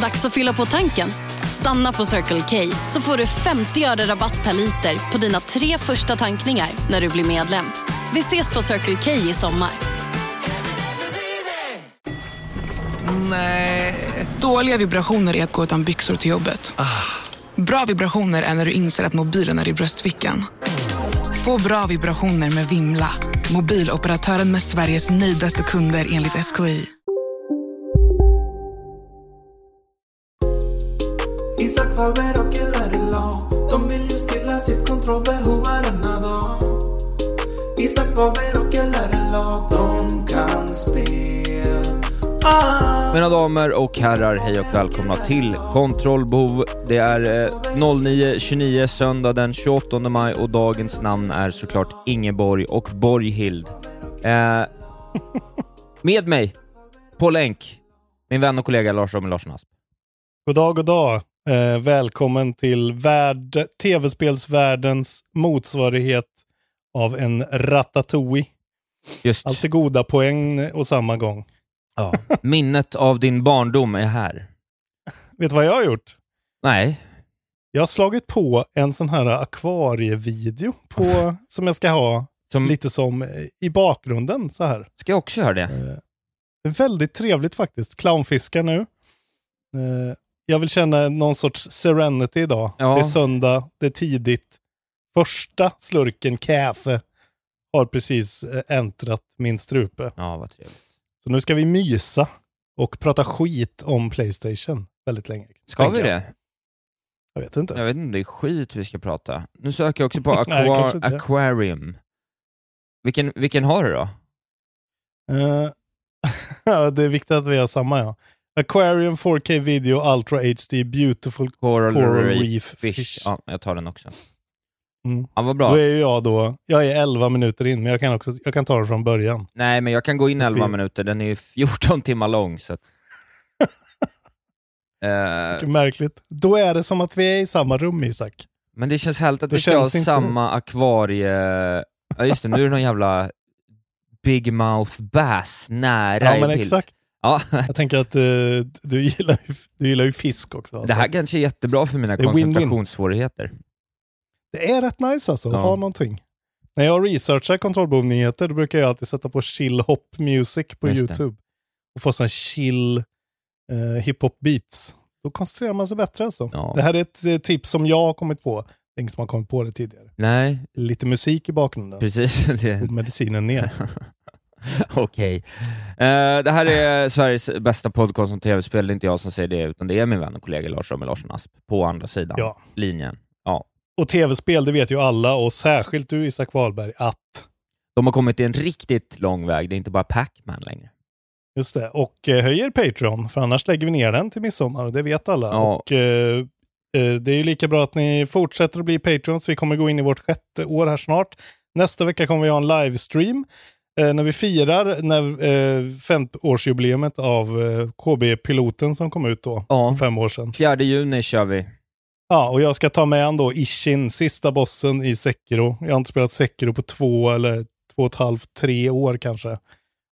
Dags att fylla på tanken. Stanna på Circle K så får du 50 öre rabatt per liter på dina tre första tankningar när du blir medlem. Vi ses på Circle K i sommar. Nej. Dåliga vibrationer är att gå utan byxor till jobbet. Bra vibrationer är när du inser att mobilen är i bröstfickan. Få bra vibrationer med Vimla. Mobiloperatören med Sveriges nöjdaste kunder enligt SKI. Isak Faber och LRLA De vill ju stilla sitt kontrollbehov varenda dag Isak Faber och LRLA De kan spel ah. Mina damer och herrar, hej och välkomna till Kontrollbehov. Det är eh, 09.29 söndag den 28 maj och dagens namn är såklart Ingeborg och Borghild. Eh, med mig, på länk, min vän och kollega Lars Robin Larsson Asp. God dag, god dag. Eh, välkommen till värld, tv-spelsvärldens motsvarighet av en ratatouille. Just, Allt är goda poäng och samma gång. ja. minnet av din barndom är här. Vet du vad jag har gjort? Nej, Jag har slagit på en sån här akvarievideo på, som jag ska ha som, lite som i bakgrunden så här. ska jag också göra det? Eh, väldigt trevligt faktiskt. Clownfiskar nu. Eh, Jag vill känna någon sorts serenity idag. Ja. Det är söndag, det är tidigt. Första slurken kaffe har precis eh, äntrat min strupe. Ja, vad trevligt. Så nu ska vi mysa och prata skit om Playstation väldigt länge. Ska vi jag. det? Jag vet inte. Jag vet inte om det är skit vi ska prata. Nu söker jag också på Nej, aqua- inte. Aquarium. Vilken, vilken har du då? Ja, det är viktigt att vi har samma ja. Aquarium 4K video Ultra HD Beautiful Coral, Coral Reef, Reef Fish. Fish. Ja, jag tar den också. Mm. Ja, vad bra. Då är ju jag då, jag är 11 minuter in, men jag kan också, jag kan ta det från början. Nej, men jag kan gå in 11 Tving- minuter. Den är ju 14 timmar lång, så att... Vilket märkligt. Då är det som att vi är i samma rum Isak. men det känns härligt att Det vi ska ha inte- samma akvarie... Ja, just det. Nu är det någon jävla Big Mouth Bass nära Ja i bild. exakt. Ja, Jag tänker att eh, du, gillar, ju- du gillar ju fisk också. det Alltså. här kanske är jättebra för mina Det koncentrationssvårigheter. Det är rätt nice alltså, att Ja. ha någonting. När jag researchar kontrollbehov-nyheter då brukar jag alltid sätta på chill hop music på Just det. YouTube. Och få sån här chill eh, hiphop beats. Då koncentrerar man sig bättre alltså. Ja. Det här är ett eh, tips som jag har kommit på. Det är ingen som har kommit på det tidigare. Nej, Lite musik i bakgrunden. precis. Det... Och medicinen ner. Okej. Eh, det här är Sveriges bästa podcast om tv-spel. Det är inte jag som säger det, utan det är min vän och kollega Lars Robin Larsson Asp på andra sidan Ja. linjen. Och tv-spel, det vet ju alla och särskilt du Isak Wahlberg att De har kommit en riktigt lång väg. Det är inte bara Pac-Man längre. Just det, och eh, höjer Patreon, för annars lägger vi ner den till midsommar och det vet alla. Ja. Och eh, eh, det är ju lika bra att ni fortsätter att bli Patreons. Vi kommer gå in i vårt sjätte år här snart. Nästa vecka kommer vi ha en livestream eh, när vi firar när, eh, femårsjubileumet av eh, KB-piloten som kom ut då, Ja. fem år sedan. 4 juni kör vi. Ja, och jag ska ta med han då Ishin, sista bossen i Sekiro. Jag har inte spelat Sekiro på två eller två och ett halvt, tre år kanske.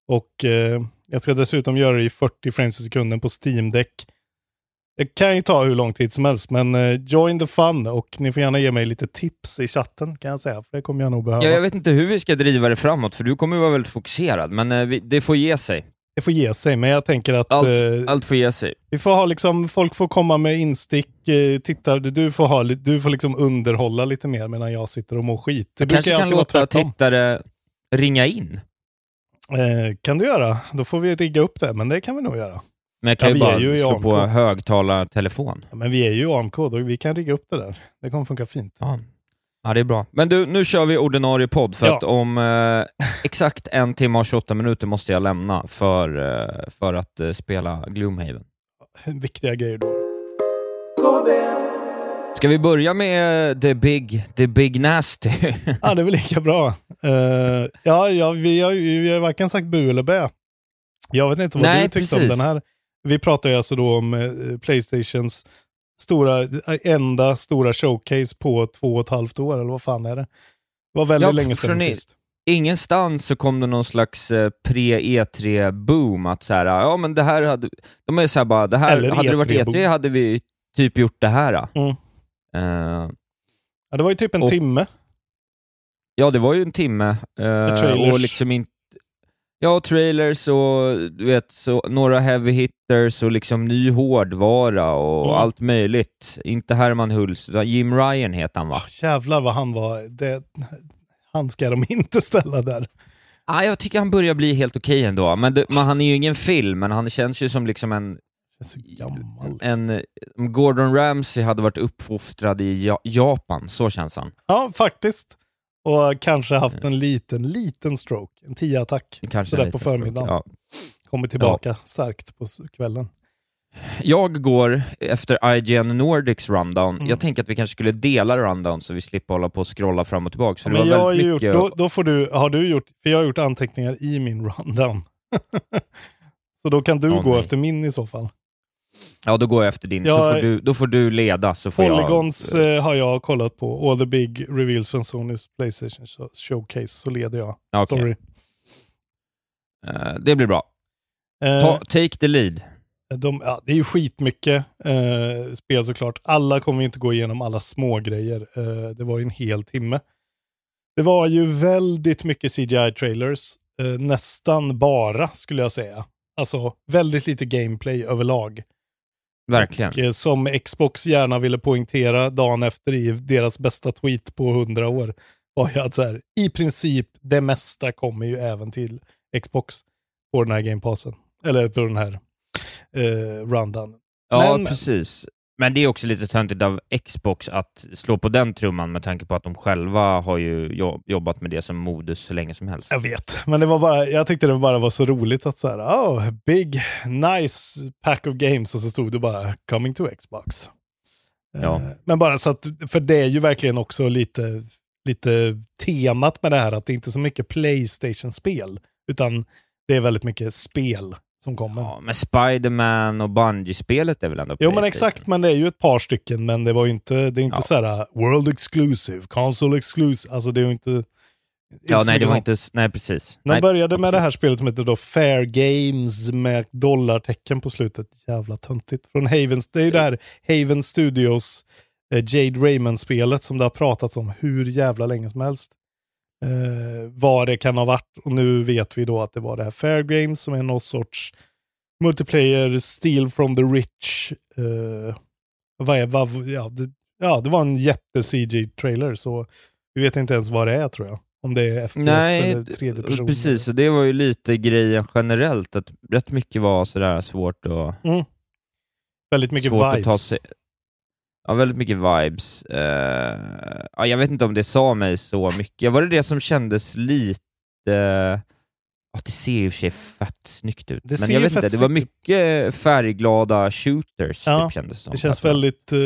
Och eh, jag ska dessutom göra det i 40 frames i sekunden på Steam Deck. Det kan ju ta hur lång tid som helst, men eh, join the fun och ni får gärna ge mig lite tips i chatten kan jag säga, för det kommer jag nog behöva. Ja, jag vet inte hur vi ska driva det framåt, för du kommer ju vara väldigt fokuserad, men eh, vi, det får ge sig. Det får ge sig, men jag tänker att Allt, eh, allt får ge sig. vi får ha liksom, folk får komma med instick, eh, titta, du får, ha, du får liksom underhålla lite mer medan jag sitter och mår skit. Det Jag kanske kan låta tittare ringa in, Eh, kan du göra. Då får vi rigga upp det, men det kan vi nog göra. Men jag kan Ja, ju vi är bara ju i slå på Ja, det är bra. Men du, nu kör vi ordinarie podd, för Ja. att om eh, exakt en timme och 28 minuter måste jag lämna för, eh, för att eh, spela Gloomhaven. Viktiga grejer då. Ska vi börja med The Big, the big Nasty? Ja, det är väl lika bra. Eh, ja, ja vi, har, vi har varken sagt bu eller bä. Jag vet inte vad Nej, du tyckte om precis. den här. Vi pratar ju alltså då om eh, Playstations stora, eh, enda stora showcase på två och ett halvt år, eller vad fan är det? Det var väldigt Ja, länge sedan sist. Ingenstans så kom det någon slags eh, pre-E3-boom, att så här, ja men det här hade, de är så här bara, det här, Eller hade det varit E3-boom. E3 hade vi typ gjort det här. Mm. Eh, Ja, det var ju typ en Och- timme. Ja, det var ju en timme. trailers. och liksom inte... Ja, trailers och du vet, så, några heavy hitters och liksom ny hårdvara och Mm. allt möjligt. Inte Herman utan Jim Ryan heter han va? Ah, jävlar vad han var. Det, han ska de inte ställa där. Ah, jag tycker han börjar bli helt okej ändå. Men, det, men han är ju ingen film, men han känns ju som liksom en... En om Gordon Ramsay hade varit uppfostrad i ja- Japan, så känns han. Ja, faktiskt. Och kanske haft en liten, liten stroke. En tio-attack. Kanske Sådär på förmiddagen. Ja. Kommer tillbaka starkt på kvällen. Jag går efter IGN Nordics rundown. Mm. Jag tänker att vi kanske skulle dela rundown så vi slipper hålla på och scrolla fram och tillbaka. Ja, men jag har gjort, mycket... då, då får du, har du gjort, för jag har gjort anteckningar i min rundown. så då kan du Åh, gå nej. efter min i så fall. Ja, då går jag efter din. så Jag- får du, då får du leda, så får Polygons jag... eh, har jag kollat på. All the big reveals från Sonys Playstation show- showcase, så leder jag. Ja, okej. Sorry. Eh, det blir bra. Eh, Ta, take the lead. de, ja, det är ju skitmycket eh, spel såklart. Alla kommer inte gå igenom alla små grejer. Eh, det var ju en hel timme. Det var ju väldigt mycket CGI-trailers. Eh, nästan bara, skulle jag säga. Alltså, väldigt lite gameplay överlag. Verkligen. Och, eh, som Xbox gärna ville poängtera dagen efter i deras bästa tweet på 100 år var ju att så här, i princip det mesta kommer ju även till Xbox på den här gamepassen. Eller på den här eh, rundown. Ja, Men- precis. Men det är också lite töntigt av Xbox att slå på den trumman med tanke på att de själva har ju jo- jobbat med det som modus så länge som helst. Jag vet, men det var bara, jag tyckte det bara var så roligt att så här, oh, big, nice pack of games och så stod det bara coming to Xbox. Ja. Eh, Men bara så att, för det är ju verkligen också lite, lite temat med det här att det inte är så mycket Playstation-spel, utan det är väldigt mycket spel som kommer. Ja, men Spider-Man och Bungie-spelet är väl ändå Jo men exakt, men det är ju ett par stycken, men det var ju inte, det är inte Ja. så här world exclusive, console exclusive, alltså det är ju inte... inte Ja, nej, det var sånt. inte... s- Nej, precis. De nej, började med det här spelet som heter då Fair Games med dollartecken på slutet. Jävla töntigt. Från Havens, det är ju det här Haven Studios eh, Jade Raymond-spelet som det har pratats om hur jävla länge som helst. Eh, vad det kan ha varit. Och nu vet vi då att det var det här Fair Games som är någon sorts multiplayer, steal from the rich. Eh, vad är, vad, ja, det, ja, det var en jätte-CG-trailer så vi vet inte ens vad det är tror jag. Om det är FPS Nej, eller tredje person. precis. Och det var ju lite grejen generellt, att rätt mycket var sådär svårt att... Mm. Väldigt mycket svårt vibes. Att ta sig... Ja, väldigt mycket vibes. Eh, ja, jag vet inte om det sa mig så mycket. Var det det som kändes lite... Ja, det ser ju i och för sig fett snyggt ut. Det Men jag vet inte, det var mycket färgglada shooters, Ja, typ, kändes det som. Det känns väldigt, eh,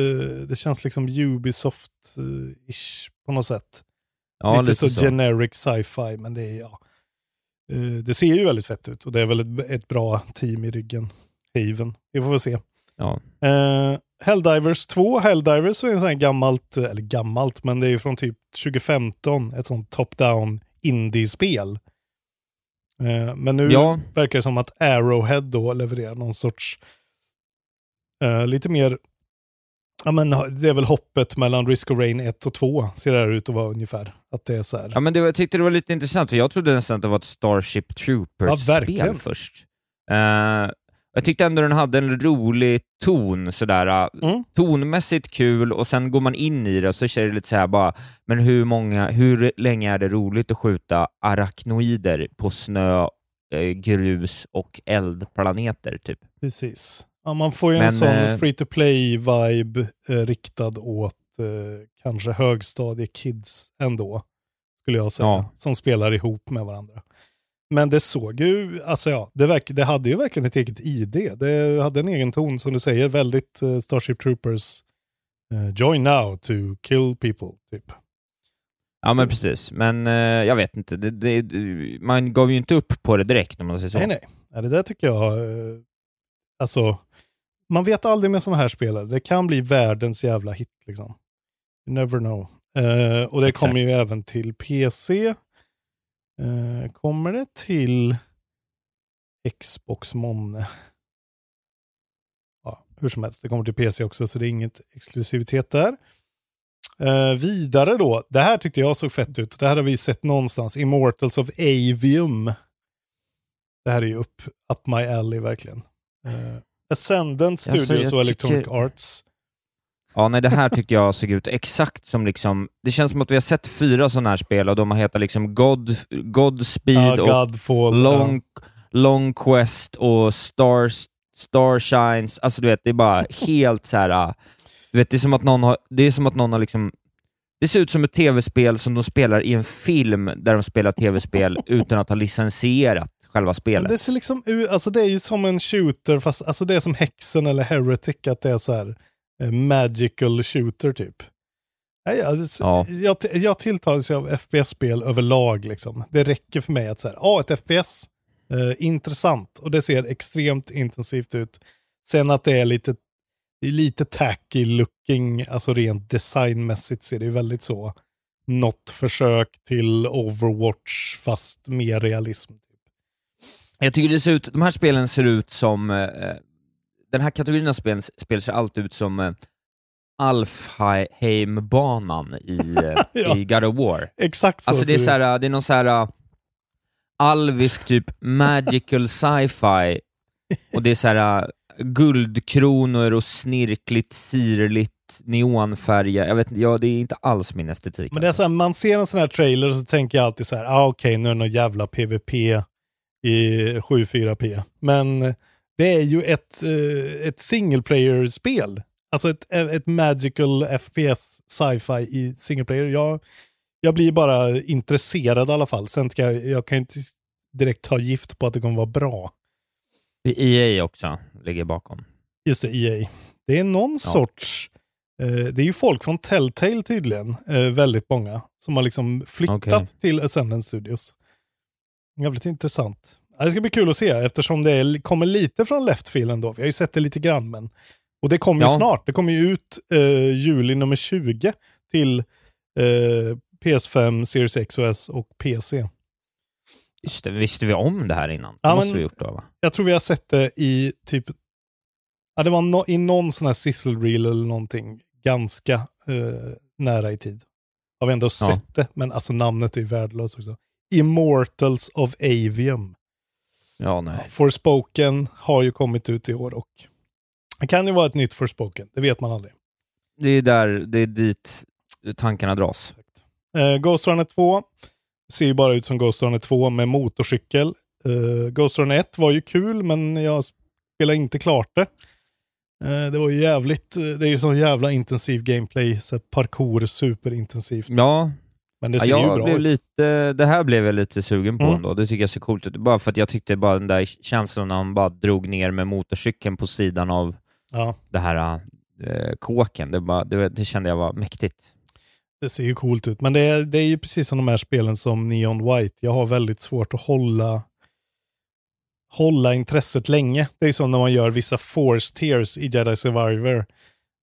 det känns liksom Ubisoft-ish på något sätt. ja, lite, så, generic sci-fi, men det är ja. Eh, det ser ju väldigt fett ut och det är väl ett, ett bra team i ryggen. Haven. Vi får väl se. Ja. Eh, Helldivers 2. Helldivers är en sån här gammalt, eller gammalt, men det är ju från typ 2015. Ett sånt top-down indie-spel. Eh, men nu Ja. verkar det som att Arrowhead då levererar någon sorts eh, lite mer Ja men det är väl hoppet mellan Risk of Rain 1 och 2 ser det här ut att vara ungefär. Att det är så här. Ja, men det, jag tyckte det var lite intressant, för jag trodde nästan att det var ett Starship Ja, Troopers-spel verkligen. först. Eh, jag tyckte ändå den hade en rolig ton, sådär, uh, Mm. tonmässigt kul, och sen går man in i det och så känner det lite så här bara, men hur många, hur länge är det roligt att skjuta arachnoider på snö, eh, grus och eldplaneter, typ? Precis. Ja, man får ju en Men, sån eh, free to play-vibe eh, riktad åt eh, kanske högstadiekids ändå, skulle jag säga, Ja. som spelar ihop med varandra. Men det såg ju, alltså ja, det, verk, det hade ju verkligen ett eget ID. Det hade en egen ton, som du säger, väldigt eh, Starship Troopers, eh, join now to kill people, typ. Ja men precis, men eh, jag vet inte. Det, det, man gav ju inte upp på det direkt om man säger så. Nej, nej. Det där tycker jag, eh, alltså, man vet aldrig med sådana här spelare. Det kan bli världens jävla hit liksom. You never know. Och det Exakt. kommer ju även till PC. Eh, kommer det till Xbox månne? Ja, hur som helst, det kommer till PC också, så det är inget exklusivitet där. Eh, vidare då, det här tyckte jag såg fett ut. Det här har vi sett någonstans. Immortals of Avium. Det här är ju upp, up my alley verkligen. Uh, Ascendant Alltså, Studios jag och Electronic tycker- Arts. Ja, nej det här tyckte jag såg ut exakt som liksom, det känns som att vi har sett fyra sådana här spel och de har hetat liksom God, Godspeed Ja, och Godfall. Long, Long Quest och Stars, Starshines. Alltså du vet, det är bara helt så här. äh, Du vet, det är som att någon har, det är som att någon har liksom det ser ut som ett tv-spel som de spelar i en film där de spelar tv-spel utan att ha licensierat själva Men spelet. det ser liksom alltså det är ju som en shooter, fast alltså det är som Hexen eller Heretic, att det är så här magical shooter typ. Jag, Ja. jag, jag tilltalas av FPS-spel överlag liksom. Det räcker för mig att säga, ja ett FPS, eh, intressant och det ser extremt intensivt ut. Sen att det är lite, det är lite tacky looking, alltså rent designmässigt ser det väldigt så. Något försök till Overwatch fast mer realism. Jag tycker det ser ut, de här spelen ser ut som, eh, den här kategorin av spel, spel ser alltid ut som eh, Alfheim-banan i, eh, Ja. i God of War. Exakt så Alltså det är, så här, det är någon så här uh, alvisk typ magical sci-fi och det är så här uh, guldkronor och snirkligt, sirligt, neonfärger. Jag vet ja, det är inte alls min estetik. Men det är så här, man ser en sån här trailer och så tänker jag alltid så här, ah, okej, nu är det någon jävla PVP i 74p. Men det är ju ett, eh, ett single player-spel. Alltså ett, ett magical FPS sci-fi i single player. Jag, jag blir bara intresserad i alla fall. Sen ska jag, jag kan inte direkt ta gift på att det kommer vara bra. EA också ligger bakom. Just det, EA. Det är någon sorts... Eh, det är ju folk från Telltale tydligen, eh, väldigt många, som har liksom flyttat Okej. till Ascendant Studios. Jävligt intressant. Ja, Det ska bli kul att se eftersom det är, kommer lite från Left Field ändå. Vi har ju sett det lite grann, men... Och det kommer ju Ja. snart. Det kommer ju ut eh, juli nummer 20 till eh, PS5, Series X och PC. Just det, visste vi om det här innan? Ja, det måste men- vi gjort då va? Jag tror vi har sett det i typ, ja det var no, i någon sån här sizzle reel eller någonting ganska eh, nära i tid. Har vi ändå sett det, men alltså namnet är ju värdelöst också. Immortals of Avium. Ja, nej. Forspoken har ju kommit ut i år och det kan ju vara ett nytt Forspoken, det vet man aldrig. Det är där, det är dit tankarna dras. Eh, Ghost Runner 2 ser ju bara ut som Ghost Runner 2 med motorcykel. Eh, Ghost Runner 1 var ju kul, men jag spelade inte klart det. Eh, det var ju jävligt, eh, det är ju sån jävla intensiv gameplay, så parkour superintensivt. Ja, Men det ja ser ju jag bra blev ut. lite, det här blev jag lite sugen på Mm. ändå. Det tycker jag ser coolt ut. Bara för att jag tyckte bara den där känslan när han bara drog ner med motorcykeln på sidan av Ja, det här eh, kåken. Det, bara, det, det kände jag var mäktigt. det ser ju coolt ut. Men det är, det är ju precis som de här spelen som Neon White. Jag har väldigt svårt att hålla hålla intresset länge. Det är ju som när man gör vissa force tears i Jedi Survivor.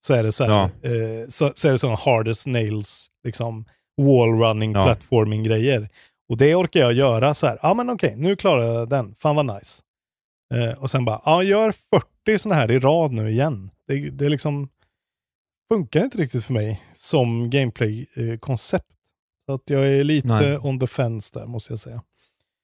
Så är det så här, Ja. eh, så, så är det sådana hardest nails, liksom wall running, Ja. platforming grejer. Och det orkar jag göra så här, ja men okej, nu klarar jag den, fan vad nice. Eh, och sen bara, ja gör 40 sådana här i rad nu igen. Det, det liksom, funkar inte riktigt för mig som gameplay-koncept. så att jag är lite Nej. on the fence där måste jag säga.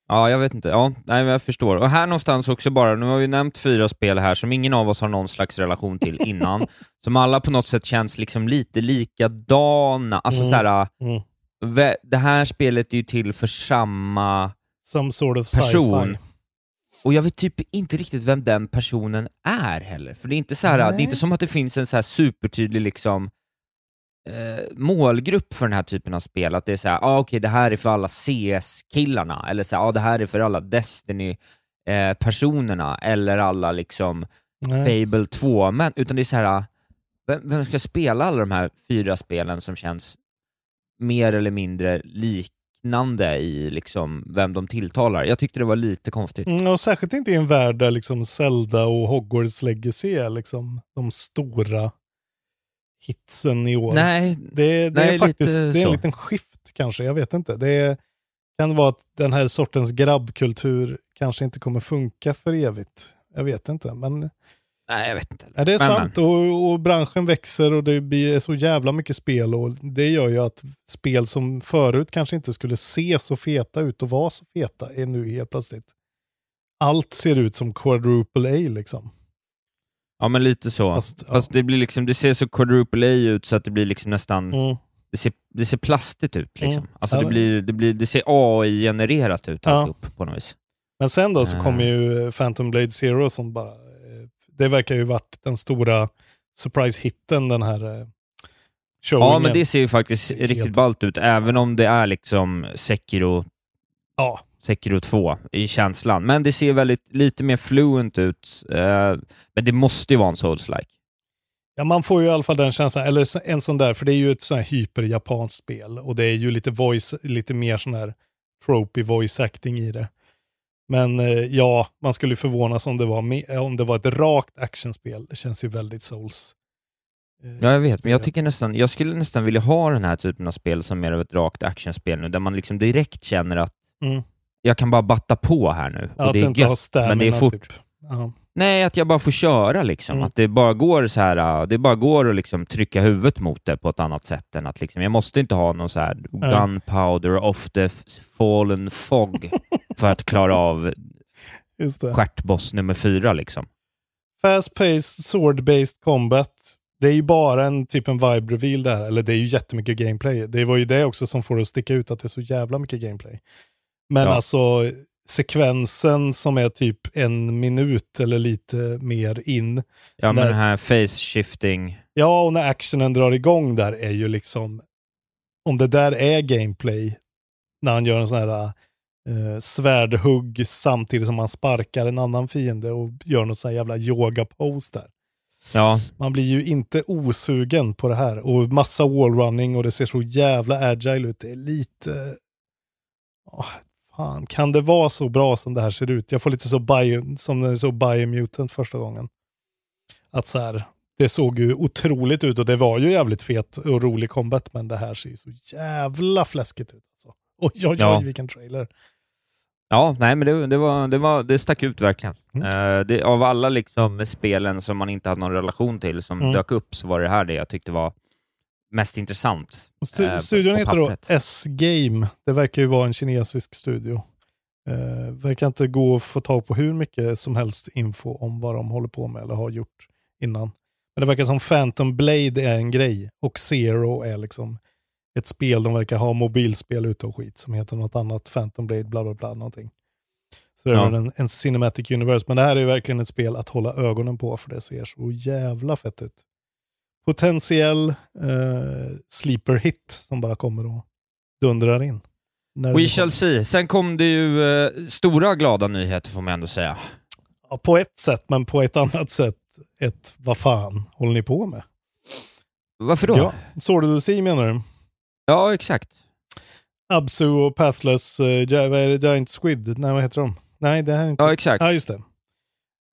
Ja, jag vet inte. Ja, nej, jag förstår. Och här någonstans också bara, nu har vi nämnt fyra spel här som ingen av oss har någon slags relation till innan, som alla på något sätt känns liksom lite likadana. Alltså Mm. så här, Mm. det här spelet är ju till för samma Some sort of person. Och jag vet typ inte riktigt vem den personen är heller. För det är inte så här, det är inte som att det finns en så här supertydlig liksom eh, målgrupp för den här typen av spel. Att det är så här, ah, okej, det här är för alla CS-killarna, eller så här, ah, det här är för alla Destiny-personerna, eller alla liksom Nej. Fable 2, men utan det är så här, vem, vem ska spela alla de här fyra spelen som känns mer eller mindre liknande i liksom vem de tilltalar? Jag tyckte det var lite konstigt. Mm, och särskilt inte i en värld där liksom Zelda och Hogwarts Legacy är liksom de stora hitsen i år. Nej, det, det nej, är faktiskt det är en liten skift kanske, jag vet inte. Det är, kan vara att den här sortens grabbkultur kanske inte kommer funka för evigt. Jag vet inte, men nej, jag vet inte. ja, det är Men, sant och, och branschen växer och det blir så jävla mycket spel och det gör ju att spel som förut kanske inte skulle se så feta ut och vara så feta är nu helt plötsligt. Allt ser ut som quadruple A liksom. Ja, men lite så. Fast, Fast, ja. det, blir liksom, det ser så quadruple A ut så att det blir liksom nästan, Mm. det, ser, det ser plastigt ut. Liksom. Mm. Alltså Ja, det, blir, det, blir, det ser AI-genererat ut Ja. alltihop på något vis. Men sen då så Eh. kommer ju Phantom Blade Zero som bara, eh, det verkar ju varit den stora surprise-hitten den här eh, showingen. Ja, men det ser ju faktiskt riktigt helt- ballt ut, även om det är liksom Sekiro, Ja, Sekiro 2 i känslan. Men det ser väldigt, lite mer fluent ut. Eh, men det måste ju vara en Souls-like. Ja, man får ju i alla fall den känslan, eller en sån där, för det är ju ett sån här hyperjapanskt spel och det är ju lite voice, lite mer sån här tropey voice acting i det. Men eh, ja, man skulle förvånas om det var, me- om det var ett rakt actionspel. Det känns ju väldigt souls. eh, Ja, jag vet, men jag tycker nästan, jag skulle nästan vilja ha den här typen av spel som mer av ett rakt actionspel nu, där man liksom direkt känner att Mm. Jag kan bara batta på här nu. Ja, och det är inte gött, men det är fort. Typ. Ja. Nej, att jag bara får köra liksom. Mm. Att det bara går så här, äh, det bara går att liksom trycka huvudet mot det på ett annat sätt än att liksom, jag måste inte ha någon så här gunpowder off the fallen fog för att klara av stjärtboss nummer fyra liksom. Fast-paced, sword-based combat. Det är ju bara en typ en vibe reveal där, eller det är ju jättemycket gameplay. Det var ju det också som får det att sticka ut, att det är så jävla mycket gameplay. Men Ja. alltså sekvensen som är typ en minut eller lite mer in. Ja, men När- den här face shifting. Ja, och när actionen drar igång där är ju liksom, om det där är gameplay, när han gör en sån här eh, svärdhugg samtidigt som han sparkar en annan fiende och gör någon sån här jävla yoga-pose där. Ja, Man blir ju inte osugen på det här. Och massa wallrunning och det ser så jävla agile ut. Det är lite... fan, kan det vara så bra som det här ser ut? Jag får lite så bio, som när jag såg Biomutant första gången. Att så här, det såg ju otroligt ut och det var ju jävligt fet och rolig combat, men det här ser ju så jävla fläskigt ut. Alltså. Oj, oj, oj, vilken trailer. ja nej men det, det, var, det, var, det stack ut verkligen. Mm. Eh, det, av alla liksom spelen som man inte hade någon relation till som Mm. dök upp så var det här det jag tyckte var mest intressant. Stu- eh, studion heter då. S-Game. Det verkar ju vara en kinesisk studio. Eh, verkar inte gå att få tag på hur mycket som helst info om vad de håller på med eller har gjort innan. Men det verkar som Phantom Blade är en grej och Zero är liksom ett spel de verkar ha mobilspel ute och skit som heter något annat, Phantom Blade, bla bla bla någonting. Så det är Ja. en, en Cinematic Universe, men det här är ju verkligen ett spel att hålla ögonen på för det ser så jävla fett ut. Potentiell eh, sleeper hit som bara kommer och dundrar in. We shall see. Sen kom det ju eh, stora glada nyheter får man ändå säga. Ja, på ett sätt, men på ett annat sätt, ett vad fan håller ni på med? Varför då? Ja, Sword of the Sea menar du? Ja, exakt. Absu och Pathless, uh, vad är det, Giant Squid? Nej, vad heter de? Nej, det här är inte... Ja, exakt. Ja, just det.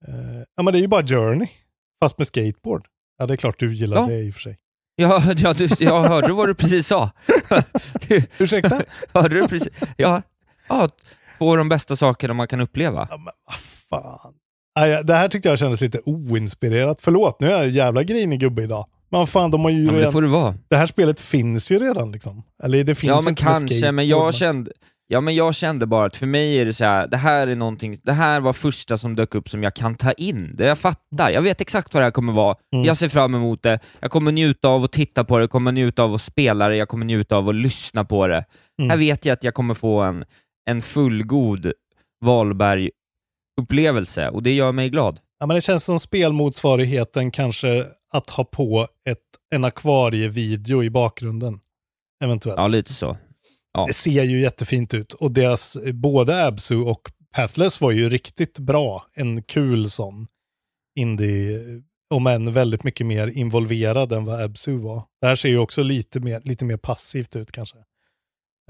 Eh, ja, men det är ju bara Journey, fast med skateboard. Ja, det är klart du gillar Ja. det i och för sig. Ja, ja du, jag hörde vad du precis sa. Du, Ursäkta? hörde du precis? Ja, ja, två av de bästa sakerna man kan uppleva. Ja, men vad fan. Det här tyckte jag kändes lite oinspirerat. Förlåt, nu är jag en jävla grinig gubbe idag. Men fan, de har ju Ja, men det redan... får det vara. Det här spelet finns ju redan liksom. Eller det finns Ja, men inte kanske, men jag kände, ja, men jag kände bara att för mig är det så här, det här är någonting, det här var första som dök upp som jag kan ta in. Det jag fattar, jag vet exakt vad det här kommer vara. Mm. Jag ser fram emot det, jag kommer njuta av att titta på det, jag kommer njuta av att spela det, jag kommer njuta av att lyssna på det. Mm. Här vet jag att jag kommer få en, en fullgod Wahlberg-upplevelse och det gör mig glad. Ja, men det känns som spelmotsvarigheten kanske att ha på ett, en akvarievideo i bakgrunden. Eventuellt. Ja, lite så. Ja. Det ser ju jättefint ut. Och deras, både Absu och Pathless var ju riktigt bra. En kul sån indie, om än väldigt mycket mer involverad än vad Absu var. Det här ser ju också lite mer, lite mer passivt ut kanske.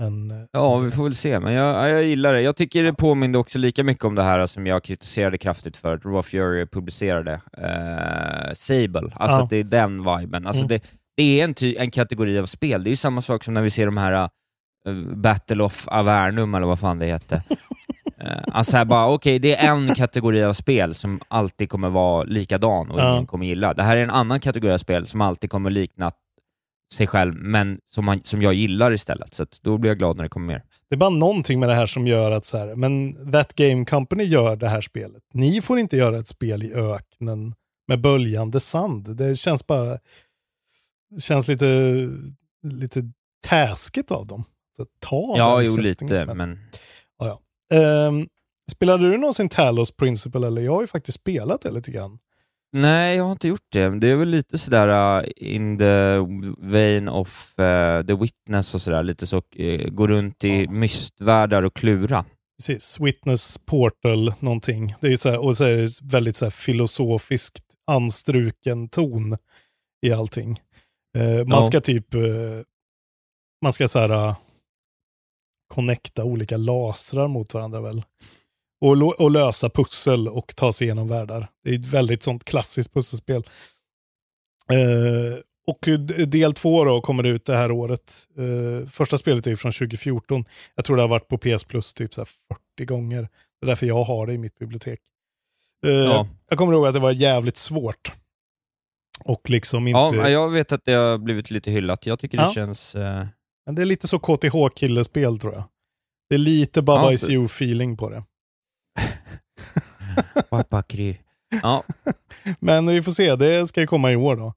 Än, eh, Ja, vi får väl se, men jag, ja, jag gillar det. Jag tycker det påminner också lika mycket om det här som jag kritiserade kraftigt för att Raw Fury publicerade, eh, Sable. Alltså Ja. det är den viben. Alltså Mm. det, det är en, ty, en kategori av spel. Det är ju samma sak som när vi ser de här Battle of Avernum, eller vad fan det heter. Eh, alltså här bara, okej, det är en kategori av spel som alltid kommer vara likadan och Ja. ingen kommer gilla. Det här är en annan kategori av spel som alltid kommer likna sig själv, men som, man, som jag gillar istället. Så då blir jag glad när det kommer mer. Det är bara någonting med det här som gör att så här, men That Game Company gör det här spelet. Ni får inte göra ett spel i öknen med böljande sand. Det känns bara, det känns lite, lite taskigt av dem. Ta Ja, den jo lite, men... Ja, ja. Ehm, spelade du någonsin Talos Principle eller? Jag har ju faktiskt spelat det lite grann. Nej, jag har inte gjort det. Det är väl lite sådär uh, in the vein of uh, the witness och sådär, lite så, uh, gå runt i mystvärldar och klura. Precis, Witness Portal någonting. Det är så här, och så är det väldigt så här filosofiskt anstruken ton i allting. Eh, man Ja. ska typ, eh, man ska så här uh, connecta olika lasrar mot varandra väl. Och, och lösa pussel och ta sig igenom världar. Det är ett väldigt sånt klassiskt pusselspel. Eh, och del två då kommer ut det här året. Eh, första spelet är från 2014. Jag tror det har varit på PS Plus typ så här 40 gånger. Det är därför jag har det i mitt bibliotek. Eh, Ja. Jag kommer ihåg att det var jävligt svårt. Och liksom inte... Ja, jag vet att det har blivit lite hyllat. Jag tycker det Ja. känns... eh, Men det är lite så KTH-killespel tror jag. Det är lite Baba Ja, Is You-feeling på det. Papakry. Ja, Men vi får se, det ska ju komma i år då.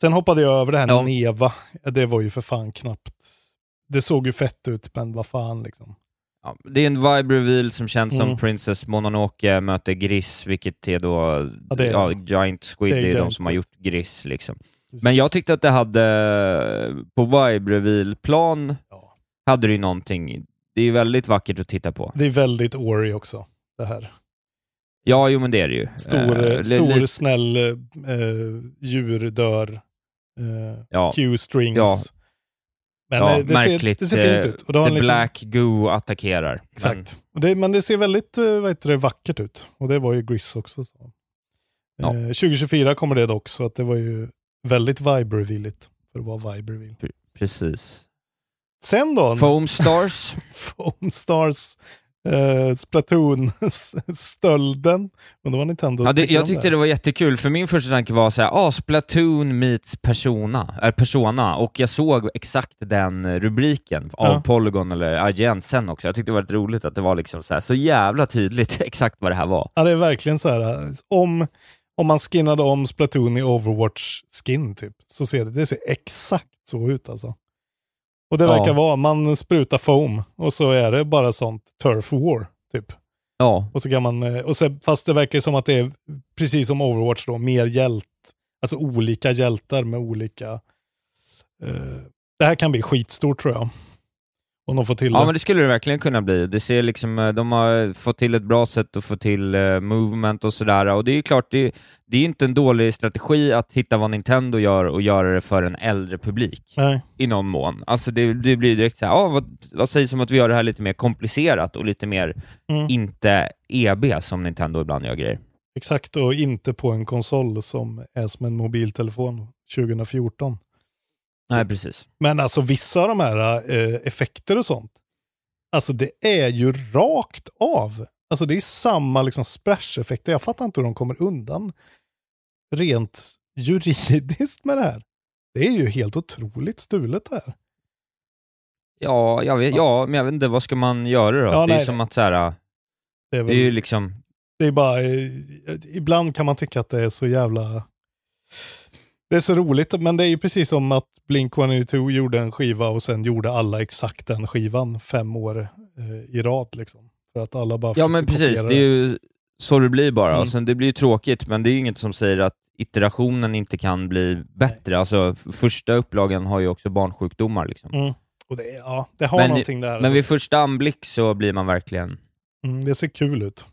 Sen hoppade jag över det här Ja. Neva. Det var ju för fan knappt. Det såg ju fett ut, men vad fan liksom. ja, det är en vibe reveal som känns Mm. som Princess Mononoke möter Gris, vilket är då... Ja, det är- ja, Giant Squid, det är det är, de som har gjort Gris liksom. Men jag tyckte att det hade, på vibe reveal-plan, Ja. hade det ju någonting. Det är ju väldigt vackert att titta på. Det är väldigt Ori också, det här. Ja, jo men det är det ju. Stor, li- stor li- snäll eh, djur dör. Eh, ja, Q-strings. Ja. Men ja, det, ser, märkligt. det ser fint ut. Och The liten- Black Goo attackerar. Exakt. Och det, men det ser väldigt vad heter det, vackert ut. Och det var ju Gris också. Så. Ja. Eh, 2024 kommer det dock, så att det var ju väldigt vibe-revealigt för att vara vibe-reveal. Men, precis. Sen då, Foam Stars. Foam Stars, eh, Splatoon-stölden. Men det var Nintendo. Ja, det, jag tyckte det var jättekul, för min första tanke var så här, ah, Splatoon meets Persona, är Persona, och jag såg exakt den rubriken av Ja. Polygon eller IGN sen också. Jag tyckte det var rätt roligt att det var liksom så, här, så jävla tydligt exakt vad det här var. Ja, det är verkligen så här, eh, om, om man skinnade om Splatoon i Overwatch-skin typ, så ser det, det ser exakt så ut alltså. Och det Ja. verkar vara, man sprutar foam och så är det bara sånt turf war typ. Ja, Och så kan man, eh, och så, fast det verkar som att det är precis som Overwatch då, mer hjält, alltså olika hjältar med olika, eh, det här kan bli skitstort tror jag. Om de får till ja det. men det skulle det verkligen kunna bli. Det ser liksom, eh, de har fått till ett bra sätt att få till eh, movement och sådär, och det är ju klart, det, det är inte en dålig strategi att hitta vad Nintendo gör och göra det för en äldre publik. Nej. i någon mån. Alltså det, det blir direkt så här, ah, vad, vad sägs om att vi gör det här lite mer komplicerat och lite mer Mm. inte EB som Nintendo ibland gör grejer. Exakt, och inte på en konsol som är som en mobiltelefon 2014. Nej, precis. Men alltså vissa av de här eh, effekter och sånt, alltså det är ju rakt av. Alltså det är samma liksom splash-effekter. Jag fattar inte hur de kommer undan rent juridiskt med det här. Det är ju helt otroligt stulet det här. Ja, jag vet, ja, men jag vet inte, vad ska man göra då? Ja, det är nej, ju som att så här, Det är, det väl, är ju liksom, det är bara, eh, ibland kan man tycka att det är så jävla... Det är så roligt, men det är ju precis som att Blink-182 gjorde en skiva och sen gjorde alla exakt den skivan fem år eh, i rad. Liksom. För att alla bara ja men precis, det är ju så det blir bara. Mm. Och sen, det blir ju tråkigt, men det är ju inget som säger att iterationen inte kan bli bättre. Alltså, första upplagan har ju också barnsjukdomar. Liksom. Mm. Och det, ja, det har Men- någonting där. Men vid första anblick så blir man verkligen... mm, det ser kul ut.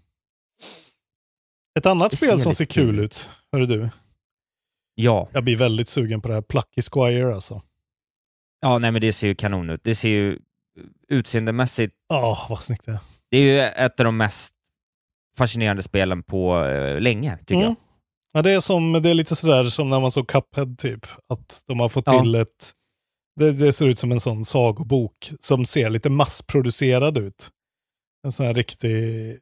Ett annat Det spel som ser kul kul ut. ut, hörru du. Ja. Jag blir väldigt sugen på det här Plucky Squire alltså. Ja, nej men det ser ju kanon ut. Det ser ju utseendemässigt... Ja, vad snyggt det är. Det är ju ett av de mest fascinerande spelen på eh, länge, tycker Mm. jag. Ja, det är, som, det är lite sådär som när man såg Cuphead typ. Att de har fått Ja. till ett... Det, det ser ut som en sån sagobok som ser lite massproducerad ut. En sån här riktig...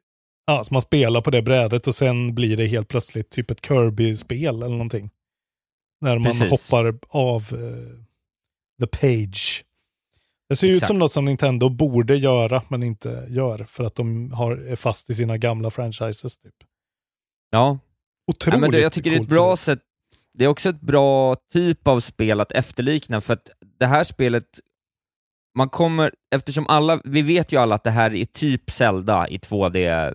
Ja, som man spelar på det brädet och sen blir det helt plötsligt typ ett Kirby-spel eller någonting. När man Precis. hoppar av eh, the page. Det ser ju ut Exakt. som något som Nintendo borde göra men inte gör för att de har, är fast i sina gamla franchises. Typ. Ja, Otroligt Ja, men det, jag tycker det är ett bra sätt, det är också ett bra typ av spel att efterlikna, för att det här spelet, man kommer, eftersom alla, vi vet ju alla att det här är typ Zelda i 2D,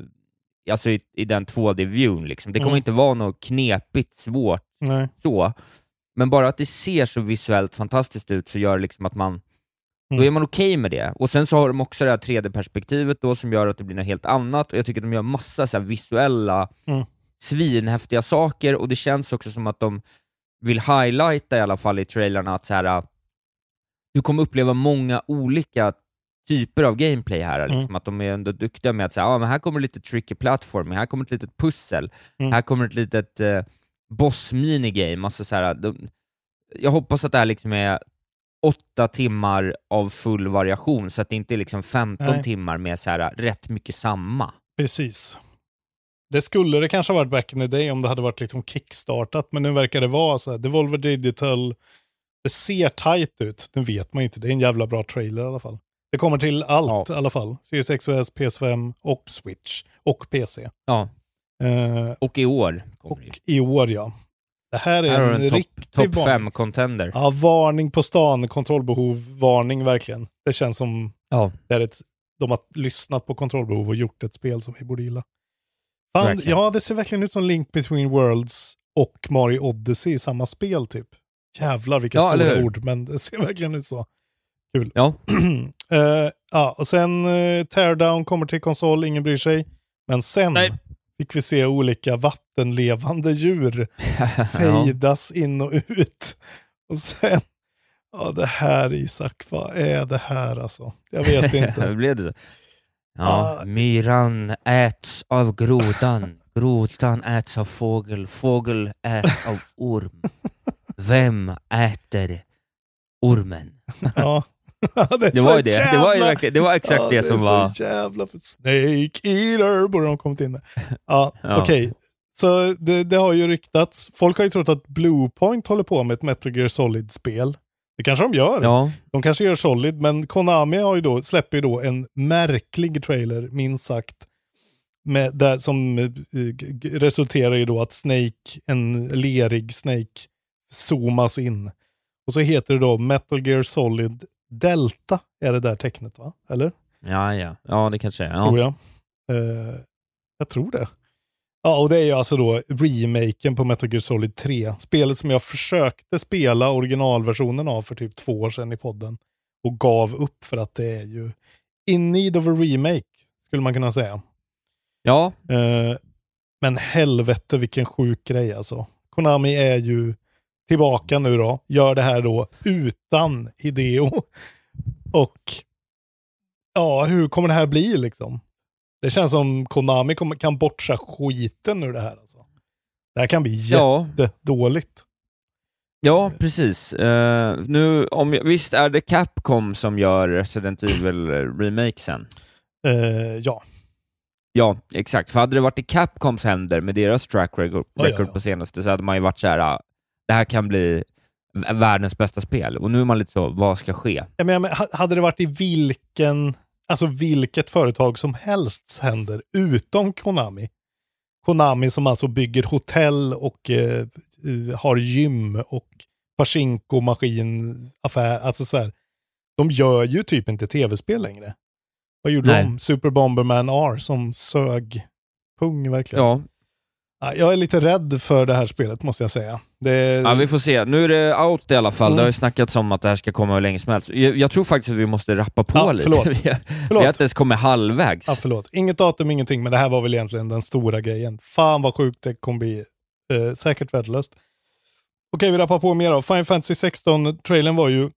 alltså i, i den 2D-viewn liksom. Det kommer Mm. inte vara något knepigt, svårt Nej. så, men bara att det ser så visuellt fantastiskt ut så gör det liksom att man då Mm. är man okej med det. Och sen så har de också det här 3D-perspektivet då som gör att det blir något helt annat, och jag tycker att de gör massa så visuella Mm. svinhäftiga saker och det känns också som att de vill highlighta i alla fall i trailerna att så här, äh, du kommer uppleva många olika typer av gameplay här. Liksom, Mm. Att de är ändå duktiga med att säga, ah, men här kommer lite tricky platform, här kommer ett litet pussel, Mm. här kommer ett litet eh, boss minigame. Alltså, så här, de, jag hoppas att det här liksom är åtta timmar av full variation, så att det inte är liksom 15 Nej. timmar med så här, rätt mycket samma. Precis. Det skulle det kanske ha varit back in the day om det hade varit liksom kickstartat, men nu verkar det vara så här. Devolver Digital, det ser tight ut. Nu vet man inte, det är en jävla bra trailer i alla fall. Det kommer till allt i alla fall. Series XOS, PS5 och Switch och PC. Ja. Eh, Och i år och i år ja. Det här är Här en, en riktig topp top varning. 5-contender. Ja, varning på stan, kontrollbehov, varning verkligen. Det känns som Ja. det är ett, de har lyssnat på kontrollbehov och gjort ett spel som vi borde gilla. Verkligen. ja, det ser verkligen ut som Link Between Worlds och Mario Odyssey i samma spel typ. Jävlar vilka Ja, stora ord, men det ser verkligen ut så. Kul. Ja. Eh, ja, och sen uh, Teardown kommer till konsol, ingen bryr sig. Men sen Nej. Fick vi se olika vattenlevande djur fejdas in och ut. Och sen, ja det här Isak, vad är det här alltså? Jag vet inte. blev det så? Ja, Ah. myran äts av grodan, grodan äts av fågel, fågel äts av orm. Vem äter ormen? ja. det, Det var ju det, det var ju jävla- verkligen, det var exakt Ja, det som är var... så jävla för Snake Eater borde de kommit in med. Ja, Ja. okej. Så det, det har ju ryktats. Folk har ju trott att Bluepoint håller på med ett Metal Gear Solid-spel. Det kanske de gör. Ja, De kanske gör Solid, men Konami har ju då, släpper ju då en märklig trailer, minst sagt. Med, där, som eh, resulterar i då att Snake, en lerig Snake, zoomas in. Och så heter det då Metal Gear Solid Delta, är det där tecknet va? Eller? ja, ja, ja det kanske är. Tror Ja. jag. Eh, jag tror det. Ja, och det är ju alltså då remaken på Metal Gear Solid 3. Spelet som jag försökte spela originalversionen av för typ två år sedan i podden. Och gav upp för att det är ju in need of a remake, skulle man kunna säga. ja, Eh, men helvete vilken sjuk grej alltså. Konami är ju tillbaka nu då. Gör det här då utan Hideo. Och ja, hur kommer det här bli liksom? Det känns som Konami kan bortsa skiten ur det här alltså. Det här kan bli jättedåligt. ja, precis. Eh, nu, om, jag- visst är det Capcom som gör Resident Evil-remakesen? Eh, ja. Ja, exakt. För hade det varit i Capcoms händer med deras track record, Ja, ja, ja. på senaste så hade man ju varit så här, ah, det här kan bli världens bästa spel. Och nu är man lite så, vad ska ske? Menar, men ha- hade det varit i vilken, alltså vilket företag som helst händer, utom Konami. Konami som alltså bygger hotell och eh, eh, har gym och pachinko maskinaffär, alltså så här. De gör ju typ inte tv-spel längre. Vad gjorde Nej. de? Super Bomberman R som sög pung verkligen. Ja. Ja, Jag är lite rädd för det här spelet måste jag säga. Det, Ja, vi får se. Nu är det out i alla fall. Mm. Det har ju snackats om att det här ska komma hur länge som helst. Jag, jag tror faktiskt att vi måste rappa på Ja, lite. förlåt. Vi, har, vi Förlåt. har inte ens kommit halvvägs. Ja, förlåt. Inget datum, ingenting, men det här var väl egentligen den stora grejen. Fan vad sjukt det kommer bli. Eh, säkert värdelöst. Okej, vi rappar på mer då. Final Fantasy 16-trailern var ju...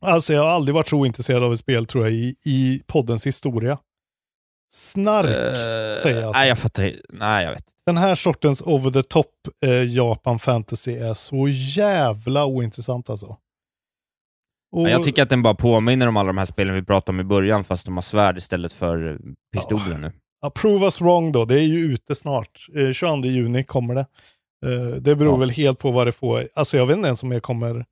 Alltså jag har aldrig varit så ointresserad av ett spel tror jag i, i poddens historia. Snark, Eh, säger jag alltså. Nej, jag fattar Nej, jag vet. Den här sortens over the top eh, Japan fantasy är så jävla ointressant alltså. Och, Jag tycker att den bara påminner om alla de här spelen vi pratade om i början, fast de har svärd istället för pistoler nu. Ja, prove us wrong då, det är ju ute snart. Eh, 22 juni kommer det. Eh, det beror Ja. väl helt på vad det får. Alltså jag vet inte ens om jag kommer...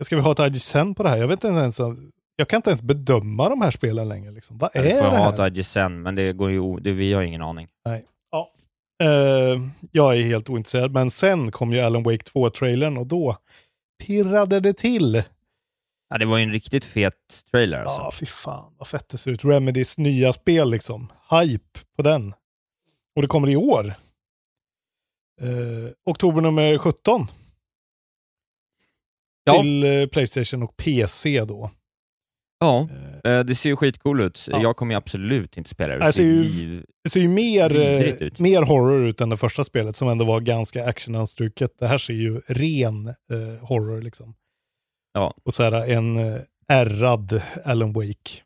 Ska vi ha ett IGSN på det här? Jag vet inte ens. om- Jag kan inte ens bedöma de här spelen längre. Liksom. Vad är får det här? ett IGSN, men det går ju... Det, vi har ingen aning. Eh, jag är helt ointresserad, men sen kom ju Alan Wake 2-trailern och då pirrade det till. Ja, det var ju en riktigt fet trailer alltså. Ja, fy fan vad fett det ser ut. Remedys nya spel liksom. Hype på den. Och det kommer i år. Eh, oktober nummer 17. Ja. Till eh, Playstation och PC då. Ja, eh, det ser ju skitcool ut. Ja. Jag kommer ju absolut inte spela det. Det ser ju- liv- Det ser ju mer, eh, mer horror ut än det första spelet som ändå var ganska actionanstruket. Det här ser ju ren eh, horror liksom. Ja. Och så här en eh, ärrad Alan Wake.